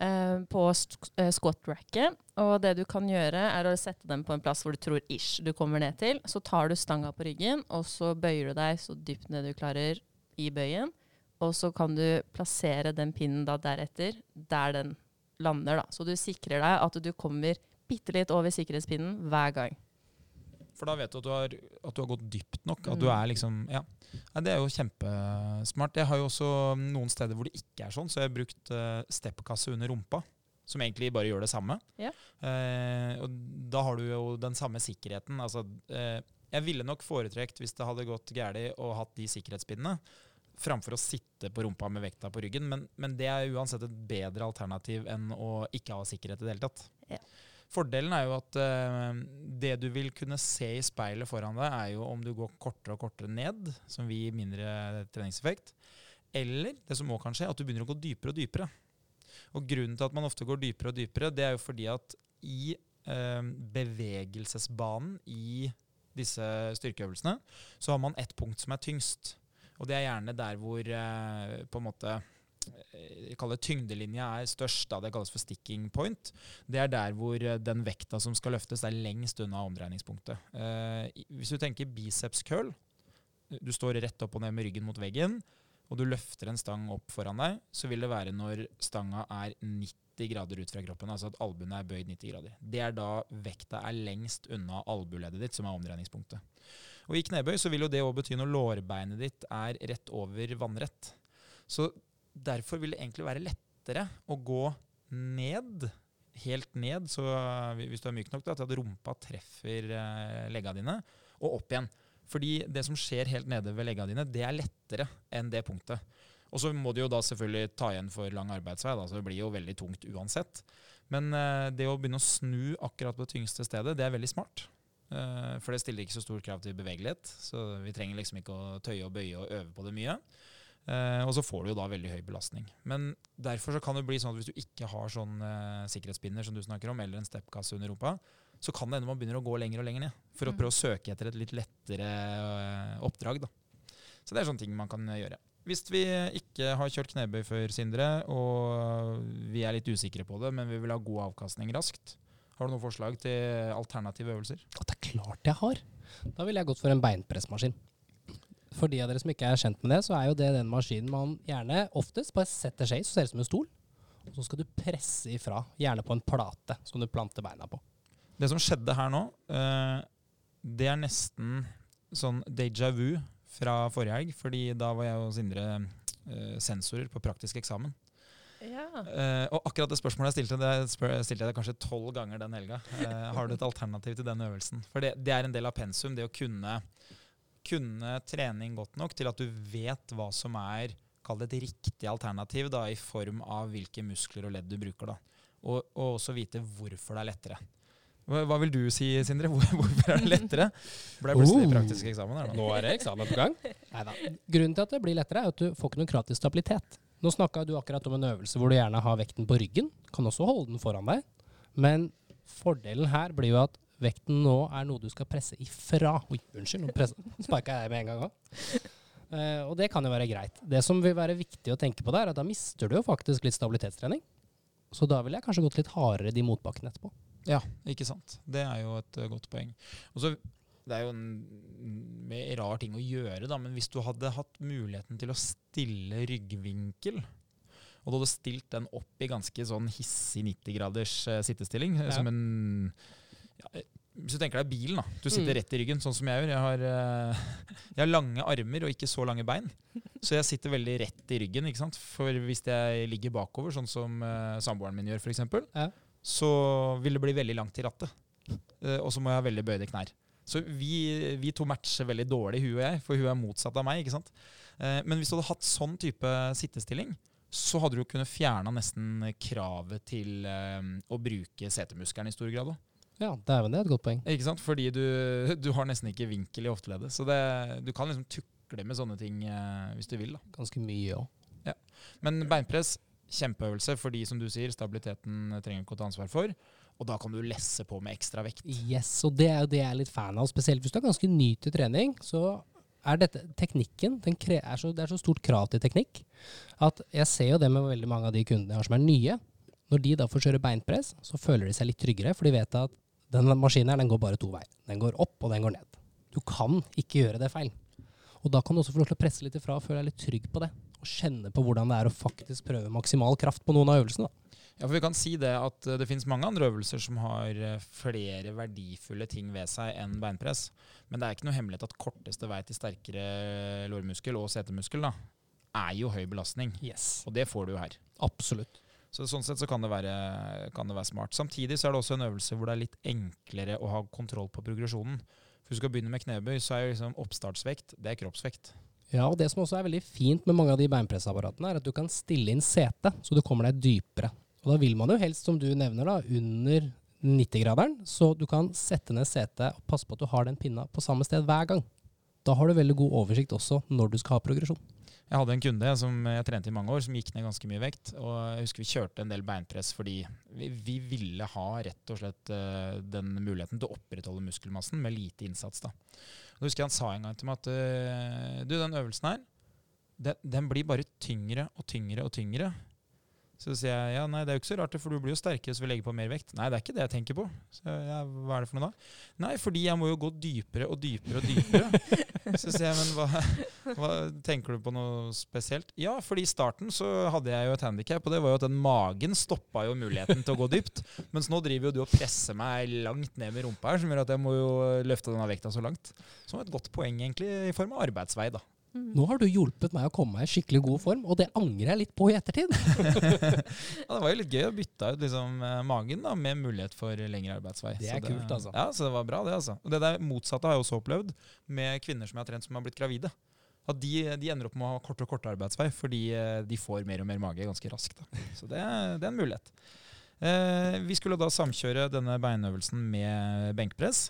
eh, på eh, squat-racket. Og det du kan gjøre, er å sette dem på en plass hvor du tror ish du kommer ned til. Så tar du stanga på ryggen, og så bøyer du deg så dypt ned du klarer i bøyen. Og så kan du plassere den pinnen da deretter der den lander. da. Så du sikrer deg at du kommer bitte litt over sikkerhetspinnen hver gang. For da vet du at du har, at du har gått dypt nok. At du Mm. er liksom Ja. Nei, det er jo kjempesmart. Jeg har jo også noen steder hvor det ikke er sånn, så jeg har brukt uh, steppkasse under rumpa. Som egentlig bare gjør det samme. Ja. Uh, og da har du jo den samme sikkerheten. Altså, uh, jeg ville nok foretrekt, hvis det hadde gått galt, å hatt de sikkerhetspinnene, framfor å sitte på rumpa med vekta på ryggen. Men, men det er uansett et bedre alternativ enn å ikke ha sikkerhet i det hele tatt. Ja. Fordelen er jo at eh, det du vil kunne se i speilet foran deg, er jo om du går kortere og kortere ned, som vil gi mindre treningseffekt. Eller det som òg kan skje, at du begynner å gå dypere og dypere. Og grunnen til at man ofte går dypere og dypere, det er jo fordi at i eh, bevegelsesbanen i disse styrkeøvelsene, så har man ett punkt som er tyngst. Og det er gjerne der hvor eh, på en måte eh, jeg kaller tyngdelinja er størst. Da. Det kalles for sticking point. Det er der hvor eh, den vekta som skal løftes, er lengst unna omdreiningspunktet. Eh, hvis du tenker biceps curl, du står rett opp og ned med ryggen mot veggen, og du løfter en stang opp foran deg, så vil det være når stanga er 90 grader ut fra kroppen, altså at albuene er bøyd 90 grader. Det er da vekta er lengst unna albueleddet ditt, som er omdreiningspunktet. Og i knebøy så vil jo det òg bety når lårbeinet ditt er rett over vannrett. Så derfor vil det egentlig være lettere å gå ned, helt ned, så hvis du er myk nok til at rumpa treffer eh, legga dine, og opp igjen. Fordi det som skjer helt nede ved legga dine, det er lettere enn det punktet. Og så må du jo da selvfølgelig ta igjen for lang arbeidsvei, da, så det blir jo veldig tungt uansett. Men eh, det å begynne å snu akkurat på det tyngste stedet, det er veldig smart. Eh, for det stiller ikke så stor krav til bevegelighet, så vi trenger liksom ikke å tøye og bøye og øve på det mye. Eh, og så får du jo da veldig høy belastning. Men derfor så kan det bli sånn at hvis du ikke har sånn eh, sikkerhetspinner som du snakker om, eller en steppkasse under rumpa, så kan det hende man begynner å gå lenger og lenger ned. For å Mm. prøve å søke etter et litt lettere eh, oppdrag. da. Så det er sånne ting man kan gjøre. Hvis vi ikke har kjørt knebøy før, Sindre, og vi er litt usikre på det, men vi vil ha god avkastning raskt, har du noen forslag til alternative øvelser? At det er klart jeg har. Da ville jeg gått for en beinpressmaskin. For de av dere som ikke er kjent med det, så er jo det den maskinen man gjerne oftest bare setter seg i, så ser det ut som en stol. Og så skal du presse ifra, gjerne på en plate som du planter beina på. Det som skjedde her nå, eh, det er nesten sånn déjà vu fra forrige helg, fordi da var jeg og Sindre eh, sensorer på praktisk eksamen. Ja. Eh, og akkurat det spørsmålet jeg stilte, det stilte jeg deg kanskje tolv ganger den helga. Har du et alternativ til den øvelsen? For det, det er en del av pensum, det å kunne, kunne trening godt nok til at du vet hva som er Kall det et riktig alternativ da, i form av hvilke muskler og ledd du bruker. da. Og, og også vite hvorfor det er lettere. Hva, hva vil du si, Sindre? Hvor, hvorfor er det lettere? Ble plutselig Oh. praktisk eksamen her nå. Nå er det eksamen på gang. Neida. Grunnen til at det blir lettere, er at du får ikke noen krav stabilitet. Nå snakka du akkurat om en øvelse hvor du gjerne har vekten på ryggen. Kan også holde den foran deg. Men fordelen her blir jo at vekten nå er noe du skal presse ifra. Oi, unnskyld, nå sparka jeg med en gang òg. og det kan jo være greit. Det som vil være viktig å tenke på der, er at da mister du jo faktisk litt stabilitetstrening. Så da ville jeg kanskje gått litt hardere de motbakkene etterpå. Ja, ikke sant. Det er jo et eh, godt poeng. Og så, det er jo en rar ting å gjøre, da, men hvis du hadde hatt muligheten til å stille ryggvinkel, og du hadde stilt den opp i ganske sånn hissig 90 graders eh, sittestilling, eh, Ja. som en ja, eh, Hvis du tenker deg bilen, da. Du sitter Mm. rett i ryggen, sånn som jeg gjør. Jeg har, eh, jeg har lange armer og ikke så lange bein. Så jeg sitter veldig rett i ryggen. ikke sant? For hvis jeg ligger bakover, sånn som uh, samboeren min gjør f.eks., Ja. så vil det bli veldig langt til rattet. Uh, og så må jeg ha veldig bøyde knær. Så vi, vi to matcher veldig dårlig, hun og jeg, for hun er motsatt av meg. ikke sant? Uh, men hvis du hadde hatt sånn type sittestilling, så hadde du kunnet fjerna nesten kravet til eh, å bruke setemuskelen i stor grad òg. Ja, dæven, det er et godt poeng. Ikke sant? Fordi du, du har nesten ikke vinkel i hofteleddet. Så det, du kan liksom tukle med sånne ting eh, hvis du vil. da. Ganske mye òg. Men beinpress, kjempeøvelse for de som du sier, stabiliteten trenger ikke å ta ansvar for. Og da kan du lesse på med ekstra vekt. Yes, og det er jo det jeg er litt fan av. Spesielt hvis du er ganske ny til trening, så er dette teknikken er så, Det er så stort krav til teknikk at jeg ser jo det med veldig mange av de kundene jeg har som er nye. Når de da får kjøre beinpress, så føler de seg litt tryggere, for de vet at den maskinen her, den går bare to veier. Den går opp, og den går ned. Du kan ikke gjøre det feil. Og da kan du også få lov til å presse litt ifra og føle deg litt trygg på det. Og kjenne på hvordan det er å faktisk prøve maksimal kraft på noen av øvelsene. Da. Ja, for vi kan si det at eh, det finnes mange andre øvelser som har eh, flere verdifulle ting ved seg enn beinpress. Men det er ikke noe hemmelighet at korteste vei til sterkere lårmuskel og setemuskel da, er jo høy belastning. Yes. Og det får du jo her. Absolutt. Så sånn sett så kan det, være, kan det være smart. Samtidig så er det også en øvelse hvor det er litt enklere å ha kontroll på progresjonen. For du skal begynne med knebøy, så er liksom oppstartsvekt det er kroppsvekt. Ja, og det som også er veldig fint med mange av de beinpressapparatene, er at du kan stille inn setet, så du kommer deg dypere. Og da vil man jo helst, som du nevner, da, under 90-graderen, så du kan sette ned setet og passe på at du har den pinna på samme sted hver gang. Da har du veldig god oversikt også når du skal ha progresjon. Jeg hadde en kunde som jeg trente i mange år, som gikk ned ganske mye vekt. Og jeg husker vi kjørte en del beinpress fordi vi, vi ville ha rett og slett uh, den muligheten til å opprettholde muskelmassen med lite innsats. da. Og jeg husker Han sa en gang til meg at uh, du, den øvelsen her, den, den blir bare tyngre og tyngre og tyngre. Så sier jeg ja, nei, det er jo ikke så rart, for du blir jo sterkere hvis vi legger på mer vekt. Nei, det er ikke det jeg tenker på. Så ja, hva er det for noe da? Nei, fordi jeg må jo gå dypere og dypere og dypere. så sier jeg, men hva, hva, tenker du på noe spesielt? Ja, fordi i starten så hadde jeg jo et handikap, og det var jo at den magen stoppa jo muligheten til å gå dypt. Mens nå driver jo du og presser meg langt ned med rumpa her, som gjør at jeg må jo løfte denne vekta så langt. Som et godt poeng, egentlig, i form av arbeidsvei, da. Nå har du hjulpet meg å komme meg i skikkelig god form, og det angrer jeg litt på i ettertid. ja, det var jo litt gøy å bytte ut liksom, magen da, med mulighet for lengre arbeidsvei. Det er det, kult, altså. Ja, så det var bra, det. altså. Og det der motsatte har jeg også opplevd med kvinner som jeg har trent som har blitt gravide. At de, de ender opp med å ha kortere og kortere arbeidsvei fordi eh, de får mer og mer mage ganske raskt. Da. Så det, det er en mulighet. Eh, vi skulle da samkjøre denne beinøvelsen med benkpress.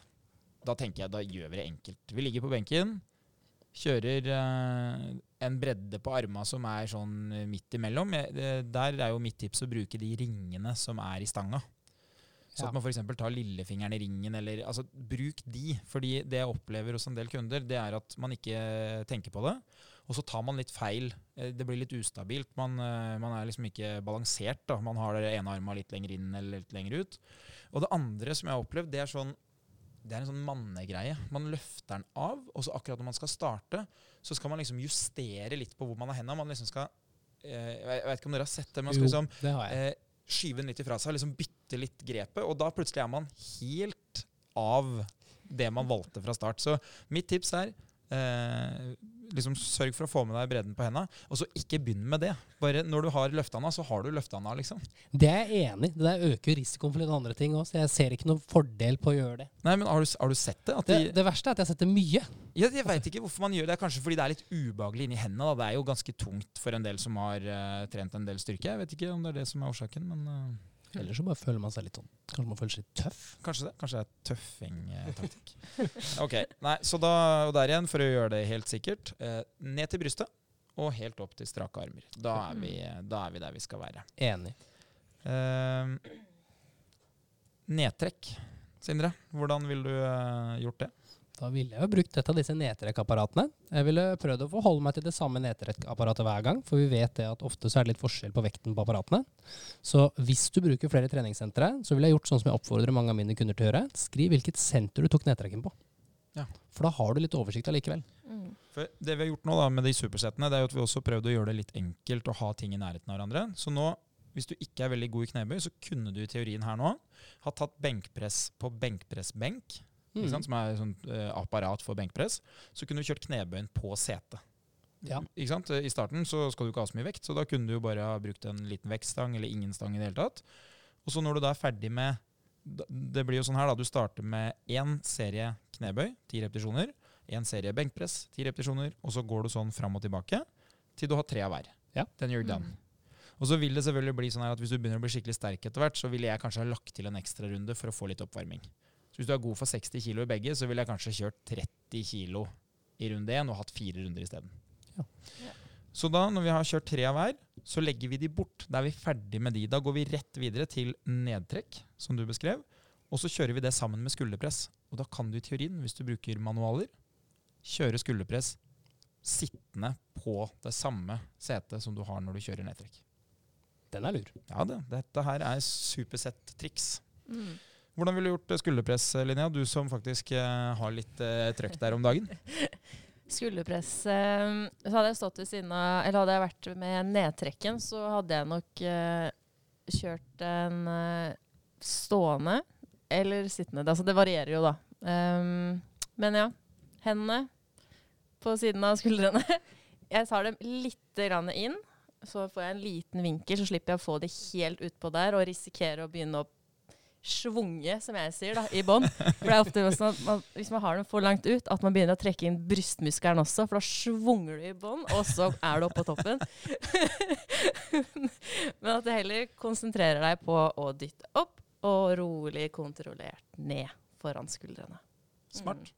Da tenker jeg da gjør vi det enkelt. Vi ligger på benken. Kjører eh, en bredde på arma som er sånn midt imellom. Der er jo mitt tips å bruke de ringene som er i stanga. Så Ja. at man f.eks. tar lillefingeren i ringen, eller altså bruk de. Fordi det jeg opplever hos en del kunder, det er at man ikke tenker på det. Og så tar man litt feil. Eh, Det blir litt ustabilt. Man, eh, man er liksom ikke balansert. da. Man har den ene arma litt lenger inn eller litt lenger ut. Og det andre som jeg har opplevd, det er sånn det er en sånn mannegreie. Man løfter den av, og så akkurat når man skal starte, så skal man liksom justere litt på hvor man har henda. Man liksom skal eh, Jeg vet ikke om dere har sett det, men man skal Jo, liksom det eh, skyve den litt ifra seg, liksom bytte litt grepet, og da plutselig er man helt av det man valgte fra start. Så mitt tips er eh, liksom sørg for å få med deg bredden på henda, og så ikke begynn med det. Bare når du har løftehanda, så har du løftehanda, liksom. Det er jeg enig i. Det der øker risikoen for litt andre ting òg, så jeg ser ikke noen fordel på å gjøre det. Nei, men har du, har du sett det? At Det, de, det verste er at jeg har sett det mye. Ja, jeg veit ikke hvorfor man gjør det. Kanskje fordi det er litt ubehagelig inni hendene. Da. Det er jo ganske tungt for en del som har uh, trent en del styrke. Jeg vet ikke om det er det som er årsaken, men eh, Eller så bare føler man seg litt sånn Kanskje man føler seg litt tøff. kanskje det. Kanskje det er tøffing-taktikk. ok, nei, så da, og der igjen, for å gjøre det helt sikkert, eh, ned til brystet og helt opp til strake armer. Da er vi, da er vi der vi skal være. Enig. Eh, nedtrekk, Sindre. Hvordan ville du eh, gjort det? Da ville jeg jo brukt et av disse nedtrekkapparatene. Jeg ville prøvd å forholde meg til det samme nedtrekkapparatet hver gang, for vi vet det at ofte så er det litt forskjell på vekten på apparatene. Så hvis du bruker flere treningssentre, så ville jeg gjort sånn som jeg oppfordrer mange av mine kunder til å gjøre. Skriv hvilket senter du tok nedtrekken på. Ja. For da har du litt oversikt allikevel. Mm. For det vi har gjort nå da med de supersettene, det er jo at vi også prøvde å gjøre det litt enkelt å ha ting i nærheten av hverandre. Så nå, hvis du ikke er veldig god i knebøy, så kunne du i teorien her nå ha tatt benkpress på benkpressbenk, Mm. ikke sant, som er et sånn, eh, apparat for benkpress. Så kunne du kjørt knebøyen på setet. Ja. I starten så skal du ikke ha så mye vekt, så da kunne du jo bare ha brukt en liten vektstang eller ingen stang i det hele tatt. Og så når du da er ferdig med Det blir jo sånn her, da. Du starter med én serie knebøy, ti repetisjoner. Én serie benkpress, ti repetisjoner. Og så går du sånn fram og tilbake til du har tre av hver. Ja. Then you're done. Mm. Og så vil det selvfølgelig bli sånn her at hvis du begynner å bli skikkelig sterk etter hvert, så ville jeg kanskje ha lagt til en ekstra runde for å få litt oppvarming. Så hvis du er god for 60 kilo i begge, så ville jeg kanskje kjørt 30 kilo i runde én og hatt fire runder isteden. Ja. Ja. Så da, når vi har kjørt tre av hver, så legger vi de bort. Da er vi ferdig med de. Da går vi rett videre til nedtrekk, som du beskrev. Og så kjører vi det sammen med skulderpress. Og da kan du i teorien, hvis du bruker manualer, kjøre skulderpress sittende på det samme setet som du har når du kjører nedtrekk. Den er lur. Ja, det, dette her er supersett-triks. Mm. Hvordan ville du gjort eh, skulderpress, Linnea? Du som faktisk eh, har litt eh, trøkk der om dagen. Skulderpress eh, Så hadde jeg stått ved siden av Eller hadde jeg vært med nedtrekken, så hadde jeg nok eh, kjørt eh, stående eller sittende. Altså, det varierer jo, da. Men ja. Hendene på siden av skuldrene. Jeg tar dem litt inn, så får jeg en liten vinkel, så slipper jeg å få det helt utpå der og risikere å begynne å svunge, som jeg sier, da, i bånn. For det er ofte sånn at man, hvis man har den for langt ut, at man begynner å trekke inn brystmuskelen også, for da svunger du i bånn, og så er du oppe på toppen. Men at du heller konsentrerer deg på å dytte opp og rolig kontrollert ned foran skuldrene. Smart.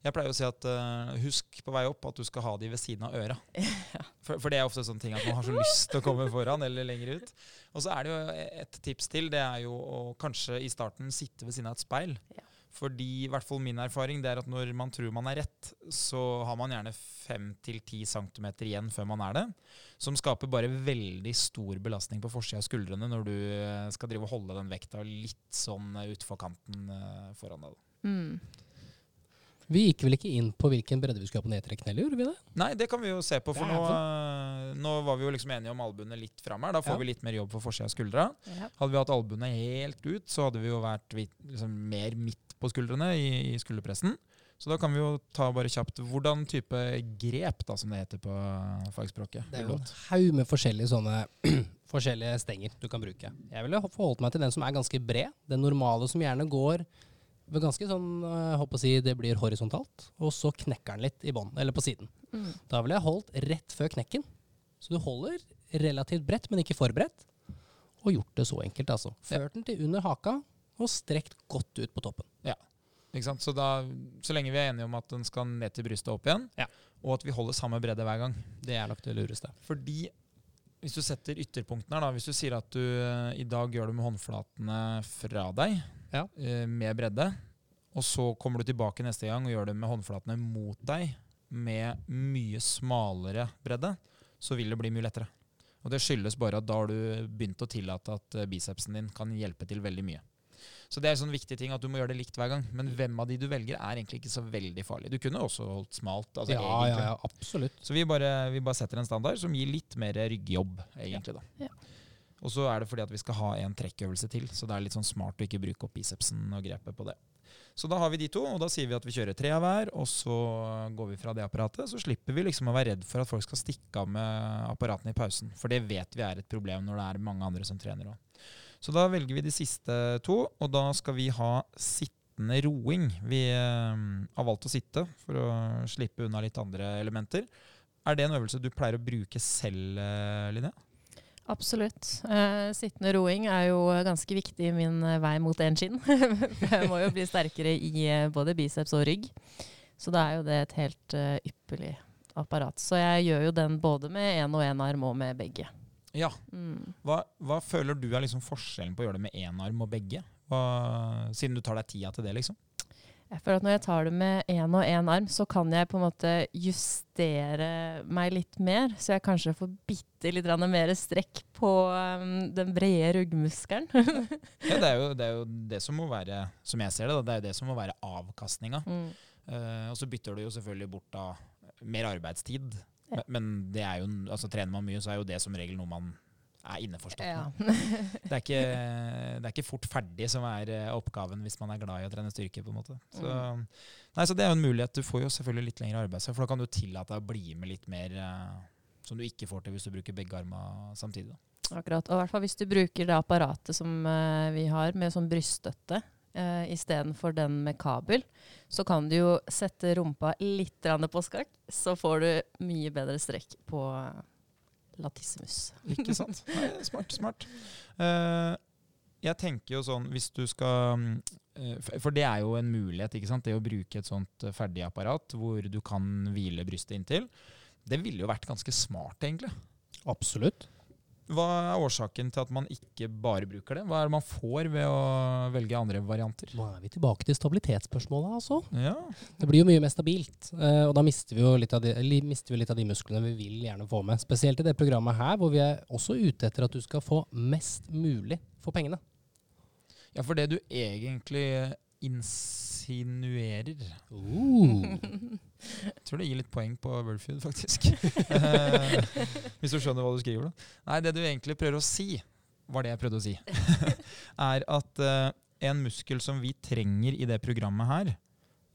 Jeg pleier å si at uh, husk på vei opp at du skal ha de ved siden av øra. Ja. For, for, det er ofte sånne ting at man har så lyst til å komme foran eller lenger ut. Og så er det jo et tips til. Det er jo å kanskje i starten sitte ved siden av et speil. Ja. Fordi i hvert fall min erfaring det er at når man tror man er rett, så har man gjerne 5-10 cm igjen før man er det. Som skaper bare veldig stor belastning på forsida av skuldrene når du eh, skal drive og holde den vekta litt sånn utfor kanten uh, foran deg. Mm. Vi gikk vel ikke inn på hvilken bredde vi skulle ha på nedtrekkene heller, gjorde vi det? Nei, det kan vi jo se på, for nå, eh, nå var vi jo liksom enige om albuene litt fram her. Da får Ja. vi litt mer jobb for forsida av skuldra. Ja. Hadde vi hatt albuene helt ut, så hadde vi jo vært liksom mer midt på skuldrene i, i skulderpressen. Så da kan vi jo ta bare kjapt hvordan type grep, da, som det heter på fagspråket. Det er jo en haug med forskjellige sånne forskjellige stenger du kan bruke. Jeg ville forholdt meg til den som er ganske bred. Den normale som gjerne går ganske sånn, jeg håper å si det blir horisontalt, og så knekker den litt i bånn, eller på siden. Mm. Da ville jeg holdt rett før knekken. Så du holder relativt bredt, men ikke for bredt. Og gjort det så enkelt, altså. Ført den til under haka, og strekt godt ut på toppen. Ja. Ikke sant? Så, da, så lenge vi er enige om at den skal ned til brystet og opp igjen, Ja. og at vi holder samme bredde hver gang. Det er nok det lureste. Fordi hvis du setter ytterpunktene her, da, hvis du sier at du eh, i dag gjør det med håndflatene fra deg, Ja. eh, med bredde, og så kommer du tilbake neste gang og gjør det med håndflatene mot deg, med mye smalere bredde, så vil det bli mye lettere. Og det skyldes bare at da har du begynt å tillate at eh, bicepsen din kan hjelpe til veldig mye. Så det er en sånn viktig ting at du må gjøre det likt hver gang. Men hvem av de du velger, er egentlig ikke så veldig farlig. Du kunne også holdt smalt. Altså ja, ja, ja, absolutt. Så vi bare, vi bare setter en standard som gir litt mer ryggjobb, egentlig. da. Ja. Og så er det fordi at vi skal ha en trekkøvelse til, så det er litt sånn smart å ikke bruke opp bicepsen og grepet på det. Så da har vi de to, og da sier vi at vi kjører tre av hver, og så går vi fra det apparatet. Så slipper vi liksom å være redd for at folk skal stikke av med apparatene i pausen, for det vet vi er et problem når det er mange andre som trener òg. Så da velger vi de siste to, og da skal vi ha sittende roing. Vi eh, har valgt å sitte for å slippe unna litt andre elementer. Er det en øvelse du pleier å bruke selv, eh, Linnea? Absolutt. Uh, sittende roing er jo ganske viktig i min eh, vei mot enskinn. jeg må jo bli sterkere i eh, både biceps og rygg. Så da er jo det et helt uh, ypperlig apparat. Så jeg gjør jo den både med én og én arm og med begge. Ja. Mm. Hva, hva føler du er liksom forskjellen på å gjøre det med én arm og begge? Hva, siden du tar deg tida til det, liksom? Jeg føler at når jeg tar det med én og én arm, så kan jeg på en måte justere meg litt mer. Så jeg kanskje får bitte litt mer strekk på um, den brede ruggmuskelen. Ja, det er, jo, det er jo det som må være, som jeg ser det, da, det er jo det som må være avkastninga. mm. Uh, og så bytter du jo selvfølgelig bort da mer arbeidstid. Ja. Men, men det er jo, altså, trener man mye, så er jo det som regel noe man er innforstått Ja. Det er, ikke, det er ikke fort ferdig som er eh, oppgaven hvis man er glad i å trene styrke. på en måte. Så, Mm. nei, så det er jo en mulighet. Du får jo selvfølgelig litt lengre arbeidsdag, for da kan du tillate deg å bli med litt mer eh, som du ikke får til hvis du bruker begge armer samtidig. Da. Akkurat. Og i hvert fall hvis du bruker det apparatet som eh, vi har med sånn bryststøtte uh, istedenfor den med kabel, så kan du jo sette rumpa litt på skakk, så får du mye bedre strekk på latissimus. Ikke sant? Nei, smart, smart. Uh, jeg tenker jo sånn, hvis du skal eh, For det er jo en mulighet, ikke sant? Det å bruke et sånt eh, ferdig apparat hvor du kan hvile brystet inntil. Det ville jo vært ganske smart, egentlig. Absolutt. Hva er årsaken til at man ikke bare bruker det? Hva er det man får ved å velge andre varianter? Nå er vi tilbake til stabilitetsspørsmålet, altså. Ja, Det blir jo mye mer stabilt, eh, og da mister vi jo litt av de, mister vi litt av de musklene vi vil gjerne få med. Spesielt i det programmet her, hvor vi er også ute etter at du skal få mest mulig for pengene. ja for det du egentlig insinuerer Uh. Tror det gir litt poeng på Wordfeud, faktisk. Eh, Hvis du skjønner hva du skriver. da. Nei, det du egentlig prøver å si, var det jeg prøvde å si. er at uh, en muskel som vi trenger i det programmet her,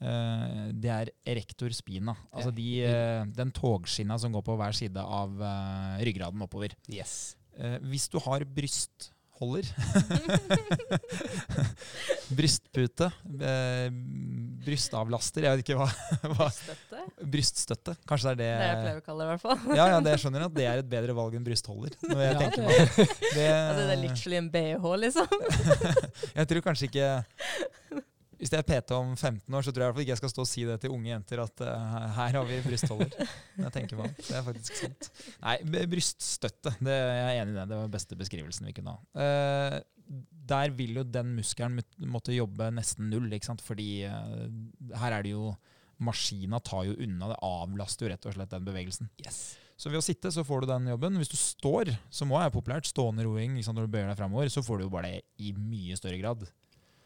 uh, det er erector spina. Altså de, uh, den togskinna som går på hver side av ryggraden oppover. Yes. Hvis du har brystholder Brystpute. Eh, brystavlaster. Jeg vet ikke hva. hva Støtte? bryststøtte. Kanskje det er det det jeg pleier å kalle det, i hvert fall. Ja, ja, det skjønner jeg at det er et bedre valg enn brystholder. Når jeg Ja, tenker det- det, Altså, det er literally en BH, liksom. Jeg tror kanskje ikke Hvis jeg er PT om 15 år, så tror jeg i hvert fall ikke jeg skal stå og si det til unge jenter at uh, her har vi brystholder. Jeg tenker meg. Det er faktisk sant. Nei, bryststøtte. Det, jeg er enig i det. Det var den beste beskrivelsen vi kunne ha. Uh, der vil jo den muskelen måtte jobbe nesten null, ikke sant? fordi uh, her er det jo Maskina tar jo unna, det avlaster jo rett og slett den bevegelsen. Yes. Så ved å sitte så får du den jobben. Hvis du står, som også er populært, stående roing liksom når du bøyer deg fremover, så får du jo bare det i mye større grad.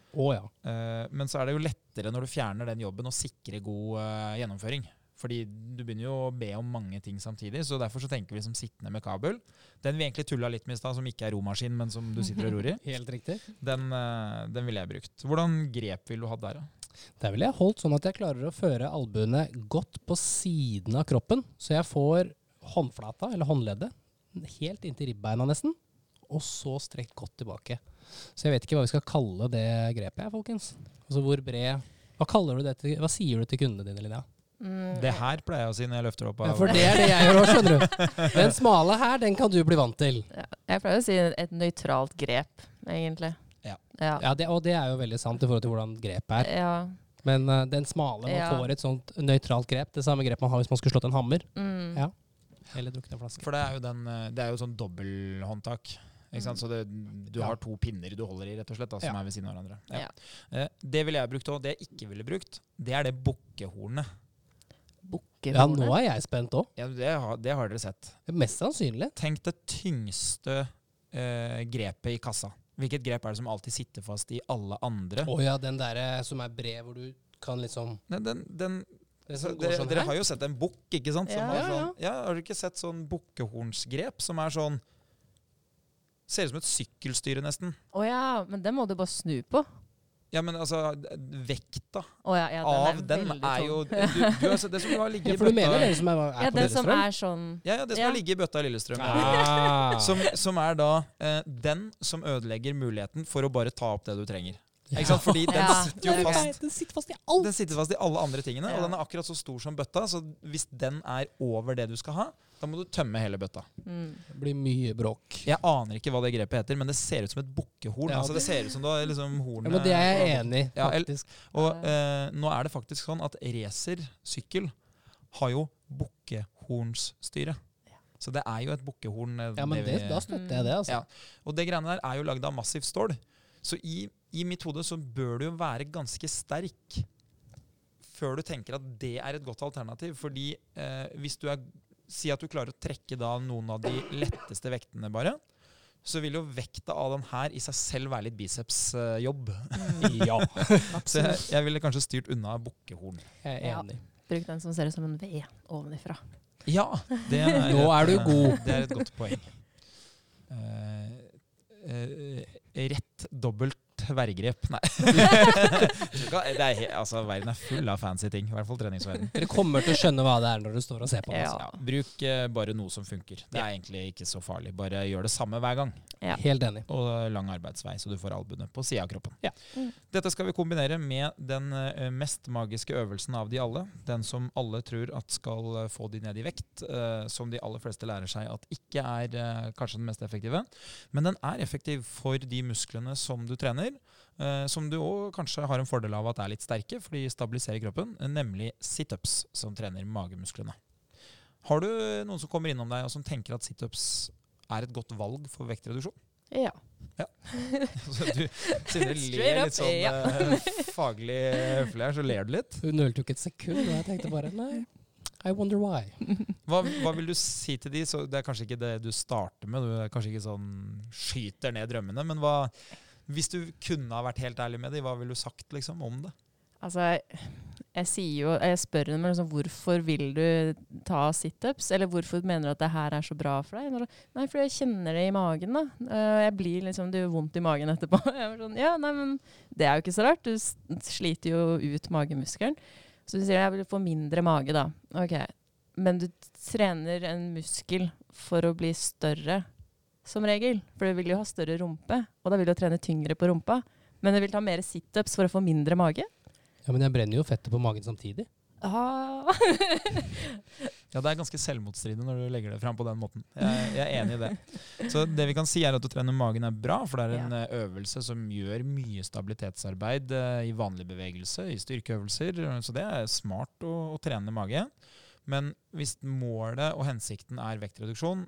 Å ja. Eh, men så er det jo lettere når du fjerner den jobben å sikre god eh, gjennomføring. Fordi du begynner jo å be om mange ting samtidig, så derfor så tenker vi som sittende med kabel. Den vi egentlig tulla litt med i stad, som ikke er romaskin, men som du sitter og ror i, Helt riktig. den, eh, den ville jeg brukt. Hvordan grep ville du hatt der, da? Der ville jeg holdt sånn at jeg klarer å føre albuene godt på siden av kroppen, så jeg får håndflata, eller håndleddet, helt inntil ribbeina nesten, og så strekt godt tilbake. Så jeg vet ikke hva vi skal kalle det grepet, jeg, folkens. Altså hvor bred Hva kaller du det til, hva sier du til kundene dine, Linnea? Mm, Det her pleier jeg å si når jeg løfter opp Ja, for det er det jeg gjør òg, skjønner du. Den smale her, den kan du bli vant til. ja, jeg pleier å si et nøytralt grep, egentlig. Ja. Ja. Ja, det, Og det er jo veldig sant i forhold til hvordan grepet er. ja. Men uh, den smale, man Ja. får et sånt nøytralt grep. Det samme grepet man har hvis man skulle slått en hammer. Mm. Ja. Eller drukket en flaske. For det er jo, den, eh, det er jo sånn dobbelthåndtak. Ikke sant? Mm. Så det, du har to pinner du holder i, rett og slett, da, som Ja. er ved siden av hverandre. Ja. Eh, det ville jeg brukt òg. Det jeg ikke ville brukt, det er det bukkehornet. Ja, nå er jeg spent òg. Ja, det, har, det har dere sett. Mest sannsynlig. Tenk det tyngste eh, grepet i kassa. Hvilket grep er det som alltid sitter fast i alle andre? Å ja, den derre som er bred, hvor du kan liksom den, Den, den, det så som går dere, sånn dere har jo sett en bukk, ikke sant? Som Ja. er Ja, ja. sånn, ja, har dere ikke sett sånn bukkehornsgrep som er sånn Ser ut som et sykkelstyre, nesten. Å ja, men den må du bare snu på. Ja, men altså, vekta oh, ja, ja, den av er den er jo du, du har Det som har ligget for du mener den som er, er Ja, på som Lillestrøm? er sånn Ja, ja, det som Ja. har ligget i bøtta i Lillestrøm. Ah. Som, som er da eh, den som ødelegger muligheten for å bare ta opp det du trenger. Ikke sant? Fordi den Ja. sitter jo fast Den sitter fast i alt! Den sitter fast i alle andre tingene, og den er akkurat så stor som bøtta. Så hvis den er over det du skal ha, da må du tømme hele bøtta. mm. Det blir mye bråk. Jeg aner ikke hva det grepet heter, men det ser ut som et bukkehorn. Ja, altså, det ser ut som du har liksom Ja, men det er jeg enig i, Ja, faktisk. Og eh, nå er det faktisk sånn at racersykkel har jo bukkehornsstyre. Så det er jo et bukkehorn. eh, Ja, men det, da støtter jeg det, altså. Ja. Og det greiene der er jo lagd av massivt stål. Så i, i mitt hode så bør du jo være ganske sterk før du tenker at det er et godt alternativ. Fordi eh, hvis du er Si at du klarer å trekke da noen av de letteste vektene bare. Så vil jo vekta av den her i seg selv være litt bicepsjobb. Ja, så jeg, jeg ville kanskje styrt unna bukkehorn. jeg er Ja. Bruk den som ser ut som en V ovenifra. Ja, det er Nå er du god. Det er et godt poeng. Uh, uh, rett dobbelt tverrgrep. Nei. det er, altså, verden er full av fancy ting. I hvert fall treningsverden. Dere kommer til å skjønne hva det er når du står og ser på. Ja. Altså. Ja, bruk eh, bare noe som funker. Det er egentlig ikke så farlig. Bare gjør det samme hver gang. Ja. Helt enig. Og lang arbeidsvei, så du får albuene på sida av kroppen. Ja. Mm. Dette skal vi kombinere med den eh, mest magiske øvelsen av de alle. Den som alle tror at skal eh, få de ned i vekt. eh, som de aller fleste lærer seg at ikke er eh, kanskje den mest effektive. Men den er effektiv for de musklene som du trener. Eh, som du òg kanskje har en fordel av at er litt sterke, for de stabiliserer kroppen. Nemlig situps, som trener magemusklene. Har du noen som kommer innom deg og som tenker at situps er et godt valg for vektreduksjon? Ja. Så du, du ler litt sånn ja. eh, faglig høflig her, så ler du litt. Hun nølte jo ikke et sekund, og jeg tenkte bare nei. I wonder why. Hva, hva vil du si til de? Så det er kanskje ikke det du starter med, du er kanskje ikke sånn skyter ned drømmene, men hva, hvis du kunne ha vært helt ærlig med dem, hva ville du sagt liksom om det? Altså, jeg jo, jeg spør dem liksom, hvorfor vil du ta situps, eller hvorfor mener du at det her er så bra for deg? Nei, fordi jeg kjenner det i magen. da. Eh, jeg blir liksom, Det gjør vondt i magen etterpå. Sånn, ja, nei, men Det er jo ikke så rart. Du sliter jo ut magemuskelen. Så du sier jeg vil få mindre mage, da. Ok, Men du trener en muskel for å bli større, som regel. For du vil jo ha større rumpe, og da vil du trene tyngre på rumpa. Men du vil ta mer situps for å få mindre mage? Ja, men jeg brenner jo fettet på magen samtidig. Ah. Ja, det er ganske selvmotstridende når du legger det fram på den måten. Jeg, jeg er enig i det. Så det vi kan si er at å trene magen er bra, for det er en ja. øvelse som gjør mye stabilitetsarbeid eh, i vanlig bevegelse, i styrkeøvelser. Så det er smart å, å trene mage. Men hvis målet og hensikten er vektreduksjon,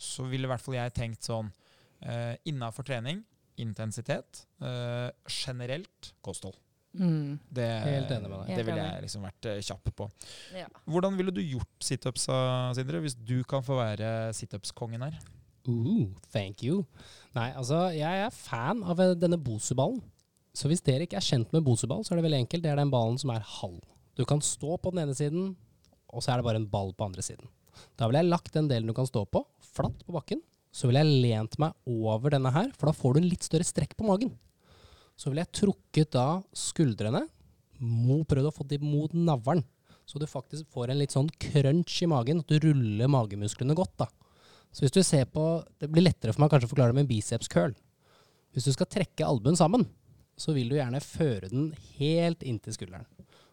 så ville i hvert fall jeg tenkt sånn eh, innafor trening, intensitet, eh, generelt kosthold. Mm. Det, Helt enig med deg. det ville jeg liksom vært eh, kjapp på. Ja. Hvordan ville du gjort situpsa, Sindre, hvis du kan få være situps-kongen her? Uh, thank you. Nei, altså, jeg er fan av eh, denne Bosu-ballen. Så hvis dere ikke er kjent med Bosu-ball, så er det veldig enkelt. Det er den ballen som er halv. Du kan stå på den ene siden, og så er det bare en ball på andre siden. Da ville jeg lagt den delen du kan stå på, flatt på bakken. Så ville jeg lent meg over denne her, for da får du en litt større strekk på magen. Så ville jeg trukket da skuldrene, prøvd å få dem mot navlen. Så du faktisk får en litt sånn crunch i magen, at du ruller magemusklene godt. da. Så hvis du ser på, Det blir lettere for meg kanskje å forklare det med en biceps curl. Hvis du skal trekke albuen sammen, så vil du gjerne føre den helt inntil skulderen.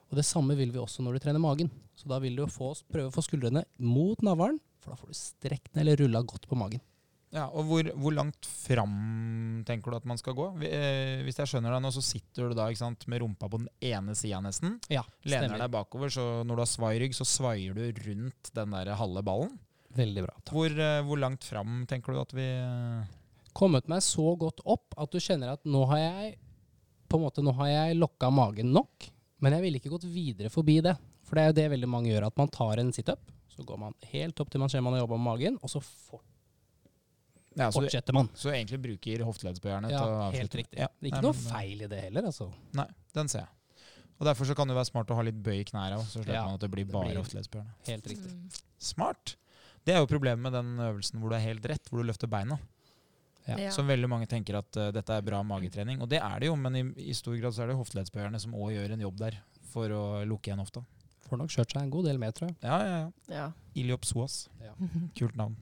Og Det samme vil vi også når du trener magen. Så Da vil du få, prøve å få skuldrene mot navlen, for da får du strekt den eller rulla godt på magen. Ja, og hvor, hvor langt fram tenker du at man skal gå? Eh, hvis jeg skjønner deg nå, så sitter du da sant, med rumpa på den ene sida nesten. Ja, Lener deg bakover, så når du har svairygg, så svaier du rundt den der halve ballen. Veldig bra. Hvor, eh, hvor langt fram tenker du at vi eh, Kommet meg så godt opp at du kjenner at nå har jeg på en måte, nå har jeg lokka magen nok, men jeg ville ikke gått videre forbi det. For det er jo det veldig mange gjør, at man tar en situp, så går man helt opp til man ser man har jobba med magen, og så fort, ja, så, fortsetter man. så egentlig bruker hofteleddsbøyerne Ja, til å helt riktig. Ja, Det er ikke nei, noe men, feil i det heller, altså. Nei, den ser jeg. Og Derfor så kan det være smart å ha litt bøy i knærne òg, så slipper Ja, man at det blir bare hofteleddsbøyerne. Helt riktig. Mm. Smart! Det er jo problemet med den øvelsen hvor du er helt rett, hvor du løfter beina. Ja. Ja. Så veldig mange tenker at uh, dette er bra magetrening. Og det er det jo, men i, i stor grad så er det hofteleddsbøyerne som òg gjør en jobb der for å lukke igjen hofta. Får nok kjørt seg en god del med, tror jeg. Ja, ja, ja. Ja. Iliopsoas. Ja. Kult navn.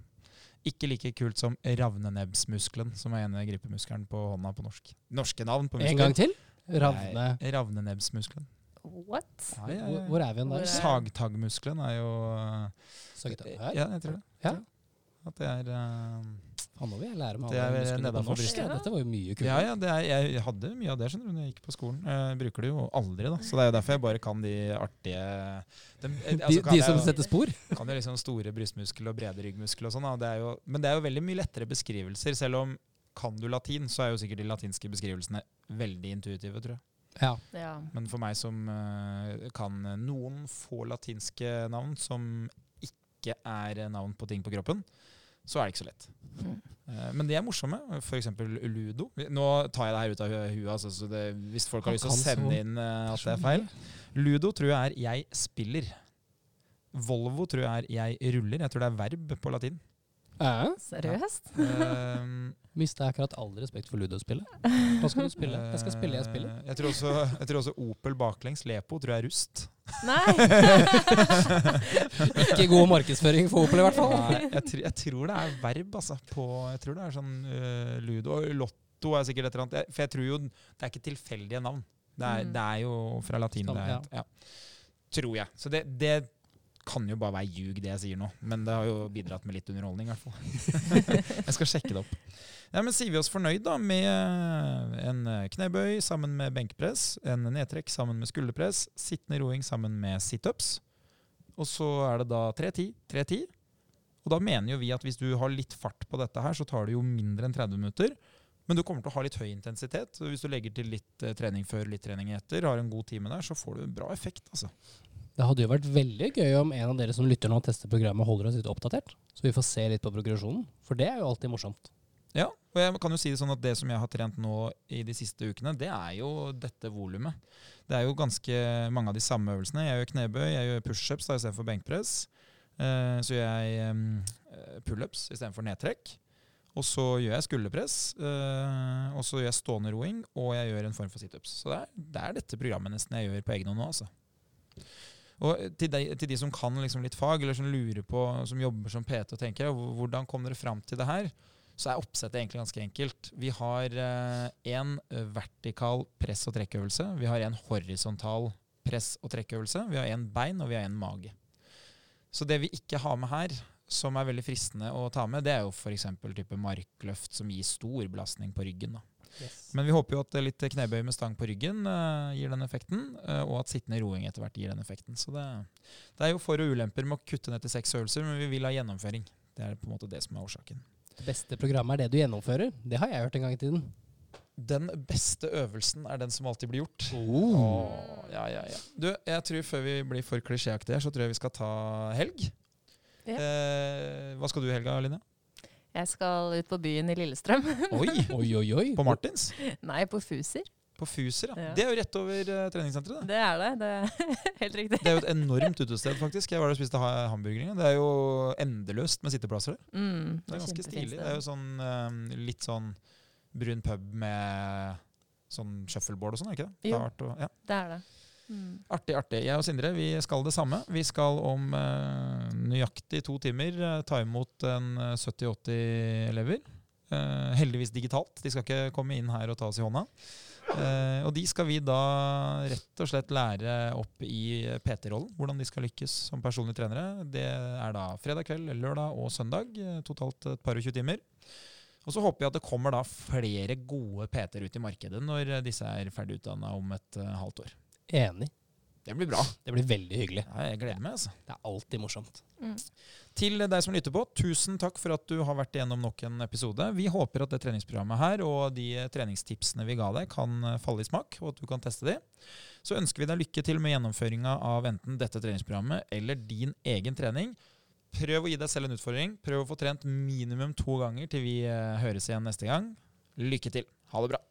Ikke like kult som ravnenebbsmuskelen, som er ene gripemuskelen på hånda på norsk. Norske navn på muskler. En gang til. Ravne. Nei, Ravnenebbsmuskelen. What? Ja, ja, Hvor, ja. hvor er vi der? er- Sagtaggmuskelen er jo Sagtag Sagittar. Ja, jeg tror det. Ja. At det er eh, Faen, nå vil jeg lære meg er musklene på norsk. brystet. Ja, dette var jo mye kult. Ja, ja, det er, jeg hadde mye av det skjønner du, når jeg gikk på skolen. Jeg bruker det jo aldri, da. Så det er jo derfor jeg bare kan de artige de, De, altså, de, de som jo- setter spor? kan jo liksom store brystmuskler og brede ryggmuskler og sånn. men det er jo veldig mye lettere beskrivelser. Selv om kan du latin, så er jo sikkert de latinske beskrivelsene veldig intuitive, tror jeg. Ja. Ja. Men for meg som eh, kan noen få latinske navn som ikke er navn på ting på kroppen, så er det ikke så lett. Mm. Eh, Men de er morsomme. F.eks. ludo. Nå tar jeg det her ut av huet, altså, så det, hvis folk har lyst til å sende inn eh, at det er feil. Ludo tror jeg er 'jeg spiller'. Volvo tror jeg er 'jeg ruller'. Jeg tror det er verb på latin. Seriøst? Mista jeg akkurat all respekt for ludospillet. Hva skal du spille? Jeg skal spille, jeg spiller. eh, Jeg tror også, jeg tror også Opel baklengs. Lepo tror jeg er rust. Nei! Ikke god markedsføring for Opel, i hvert fall. Nei, jeg, tr jeg tror det er verb, altså. På, jeg tror det er sånn uh, ludo. Og lotto er sikkert et eller annet. For jeg tror jo det er ikke tilfeldige navn. Det er, Mm. det er jo fra latin. Stam- Det er, ja. Tror jeg. Så det, det kan jo bare være ljug, det jeg sier nå. Men det har jo bidratt med litt underholdning, i hvert fall. jeg skal sjekke det opp. Ja, men Sier vi oss fornøyd da med en knebøy sammen med benkpress, en nedtrekk sammen med skulderpress, sittende roing sammen med situps, og så er det da 3-10, 3-10. Og da mener jo vi at hvis du har litt fart på dette her, så tar det jo mindre enn 30 minutter. Men du kommer til å ha litt høy intensitet. Hvis du legger til litt eh, trening før litt trening etter, har en god time der, så får du en bra effekt. altså. Det hadde jo vært veldig gøy om en av dere som lytter nå og tester programmet, holder oss litt oppdatert. Så vi får se litt på progresjonen. For det er jo alltid morsomt. Ja, og jeg kan jo si det sånn at det som jeg har trent nå i de siste ukene, det er jo dette volumet. Det er jo ganske mange av de samme øvelsene. Jeg gjør knebøy, jeg gjør pushups istedenfor benkpress. Eh, så gjør jeg um, pullups istedenfor nedtrekk. Og så gjør jeg skulderpress, eh, og så gjør jeg stående roing, og jeg gjør en form for situps. Så det er, det er dette programmet nesten jeg gjør på egen hånd nå, altså. Og til de, til de som kan liksom litt fag, eller som lurer på, som jobber som PT og tenker hvordan kom dere fram til det her, så er oppsettet egentlig ganske enkelt. Vi har én eh, vertikal press- og trekkøvelse. Vi har en horisontal press- og trekkøvelse. Vi har én bein, og vi har én mage. Så det vi ikke har med her, som er veldig fristende å ta med, det er jo f.eks. type markløft som gir stor belastning på ryggen. da. Yes. Men vi håper jo at litt knebøy med stang på ryggen uh, gir den effekten, uh, og at sittende roing etter hvert gir den effekten. Så det, det, er jo for- og ulemper med å kutte ned til seks øvelser, men vi vil ha gjennomføring. Det er på en måte det som er årsaken. Det beste programmet er det du gjennomfører. Det har jeg hørt en gang i tiden. Den beste øvelsen er den som alltid blir gjort. Oh. Åh, ja, ja, ja. Du, jeg tror før vi blir for klisjéaktige, så tror jeg vi skal ta helg. Ja. Eh, hva skal du i helga, Linja? Jeg skal ut på byen i Lillestrøm. Oi! Oi, oi, oi. På Martins? Nei, på Fuser. På Fuser, ja. Ja. Det er jo rett over uh, treningssenteret. det. Det er det. Det er helt riktig. Det er jo et enormt utested, faktisk. Jeg var der og spiste ha- hamburgere. Det er jo endeløst med sitteplasser der. Mm, Det er ganske stilig. Det er jo sånn uh, litt sånn brun pub med sånn shuffleboard og sånn, er ikke det? Jo. Dart og, ja. Det er det. Mm. Artig, artig. Jeg og Sindre vi skal det samme. Vi skal om eh, nøyaktig to timer eh, ta imot en eh, 70-80 elever. Eh, heldigvis digitalt. De skal ikke komme inn her og ta oss i hånda. Eh, og de skal vi da rett og slett lære opp i PT-rollen. Hvordan de skal lykkes som personlige trenere. Det er da fredag kveld, lørdag og søndag. eh, Totalt et par og 20 timer. Og så håper jeg at det kommer da flere gode PT-er ut i markedet når disse er ferdig utdanna om et eh, halvt år. Enig. Det blir bra. Det blir veldig hyggelig. Ja, jeg gleder meg. altså. Det er alltid morsomt. Mm. Til deg som lytter på, tusen takk for at du har vært igjennom nok en episode. Vi håper at det treningsprogrammet her og de treningstipsene vi ga deg, kan falle i smak, og at du kan teste de. Så ønsker vi deg lykke til med gjennomføringa av enten dette treningsprogrammet eller din egen trening. Prøv å gi deg selv en utfordring. Prøv å få trent minimum to ganger til vi eh, høres igjen neste gang. Lykke til. Ha det bra.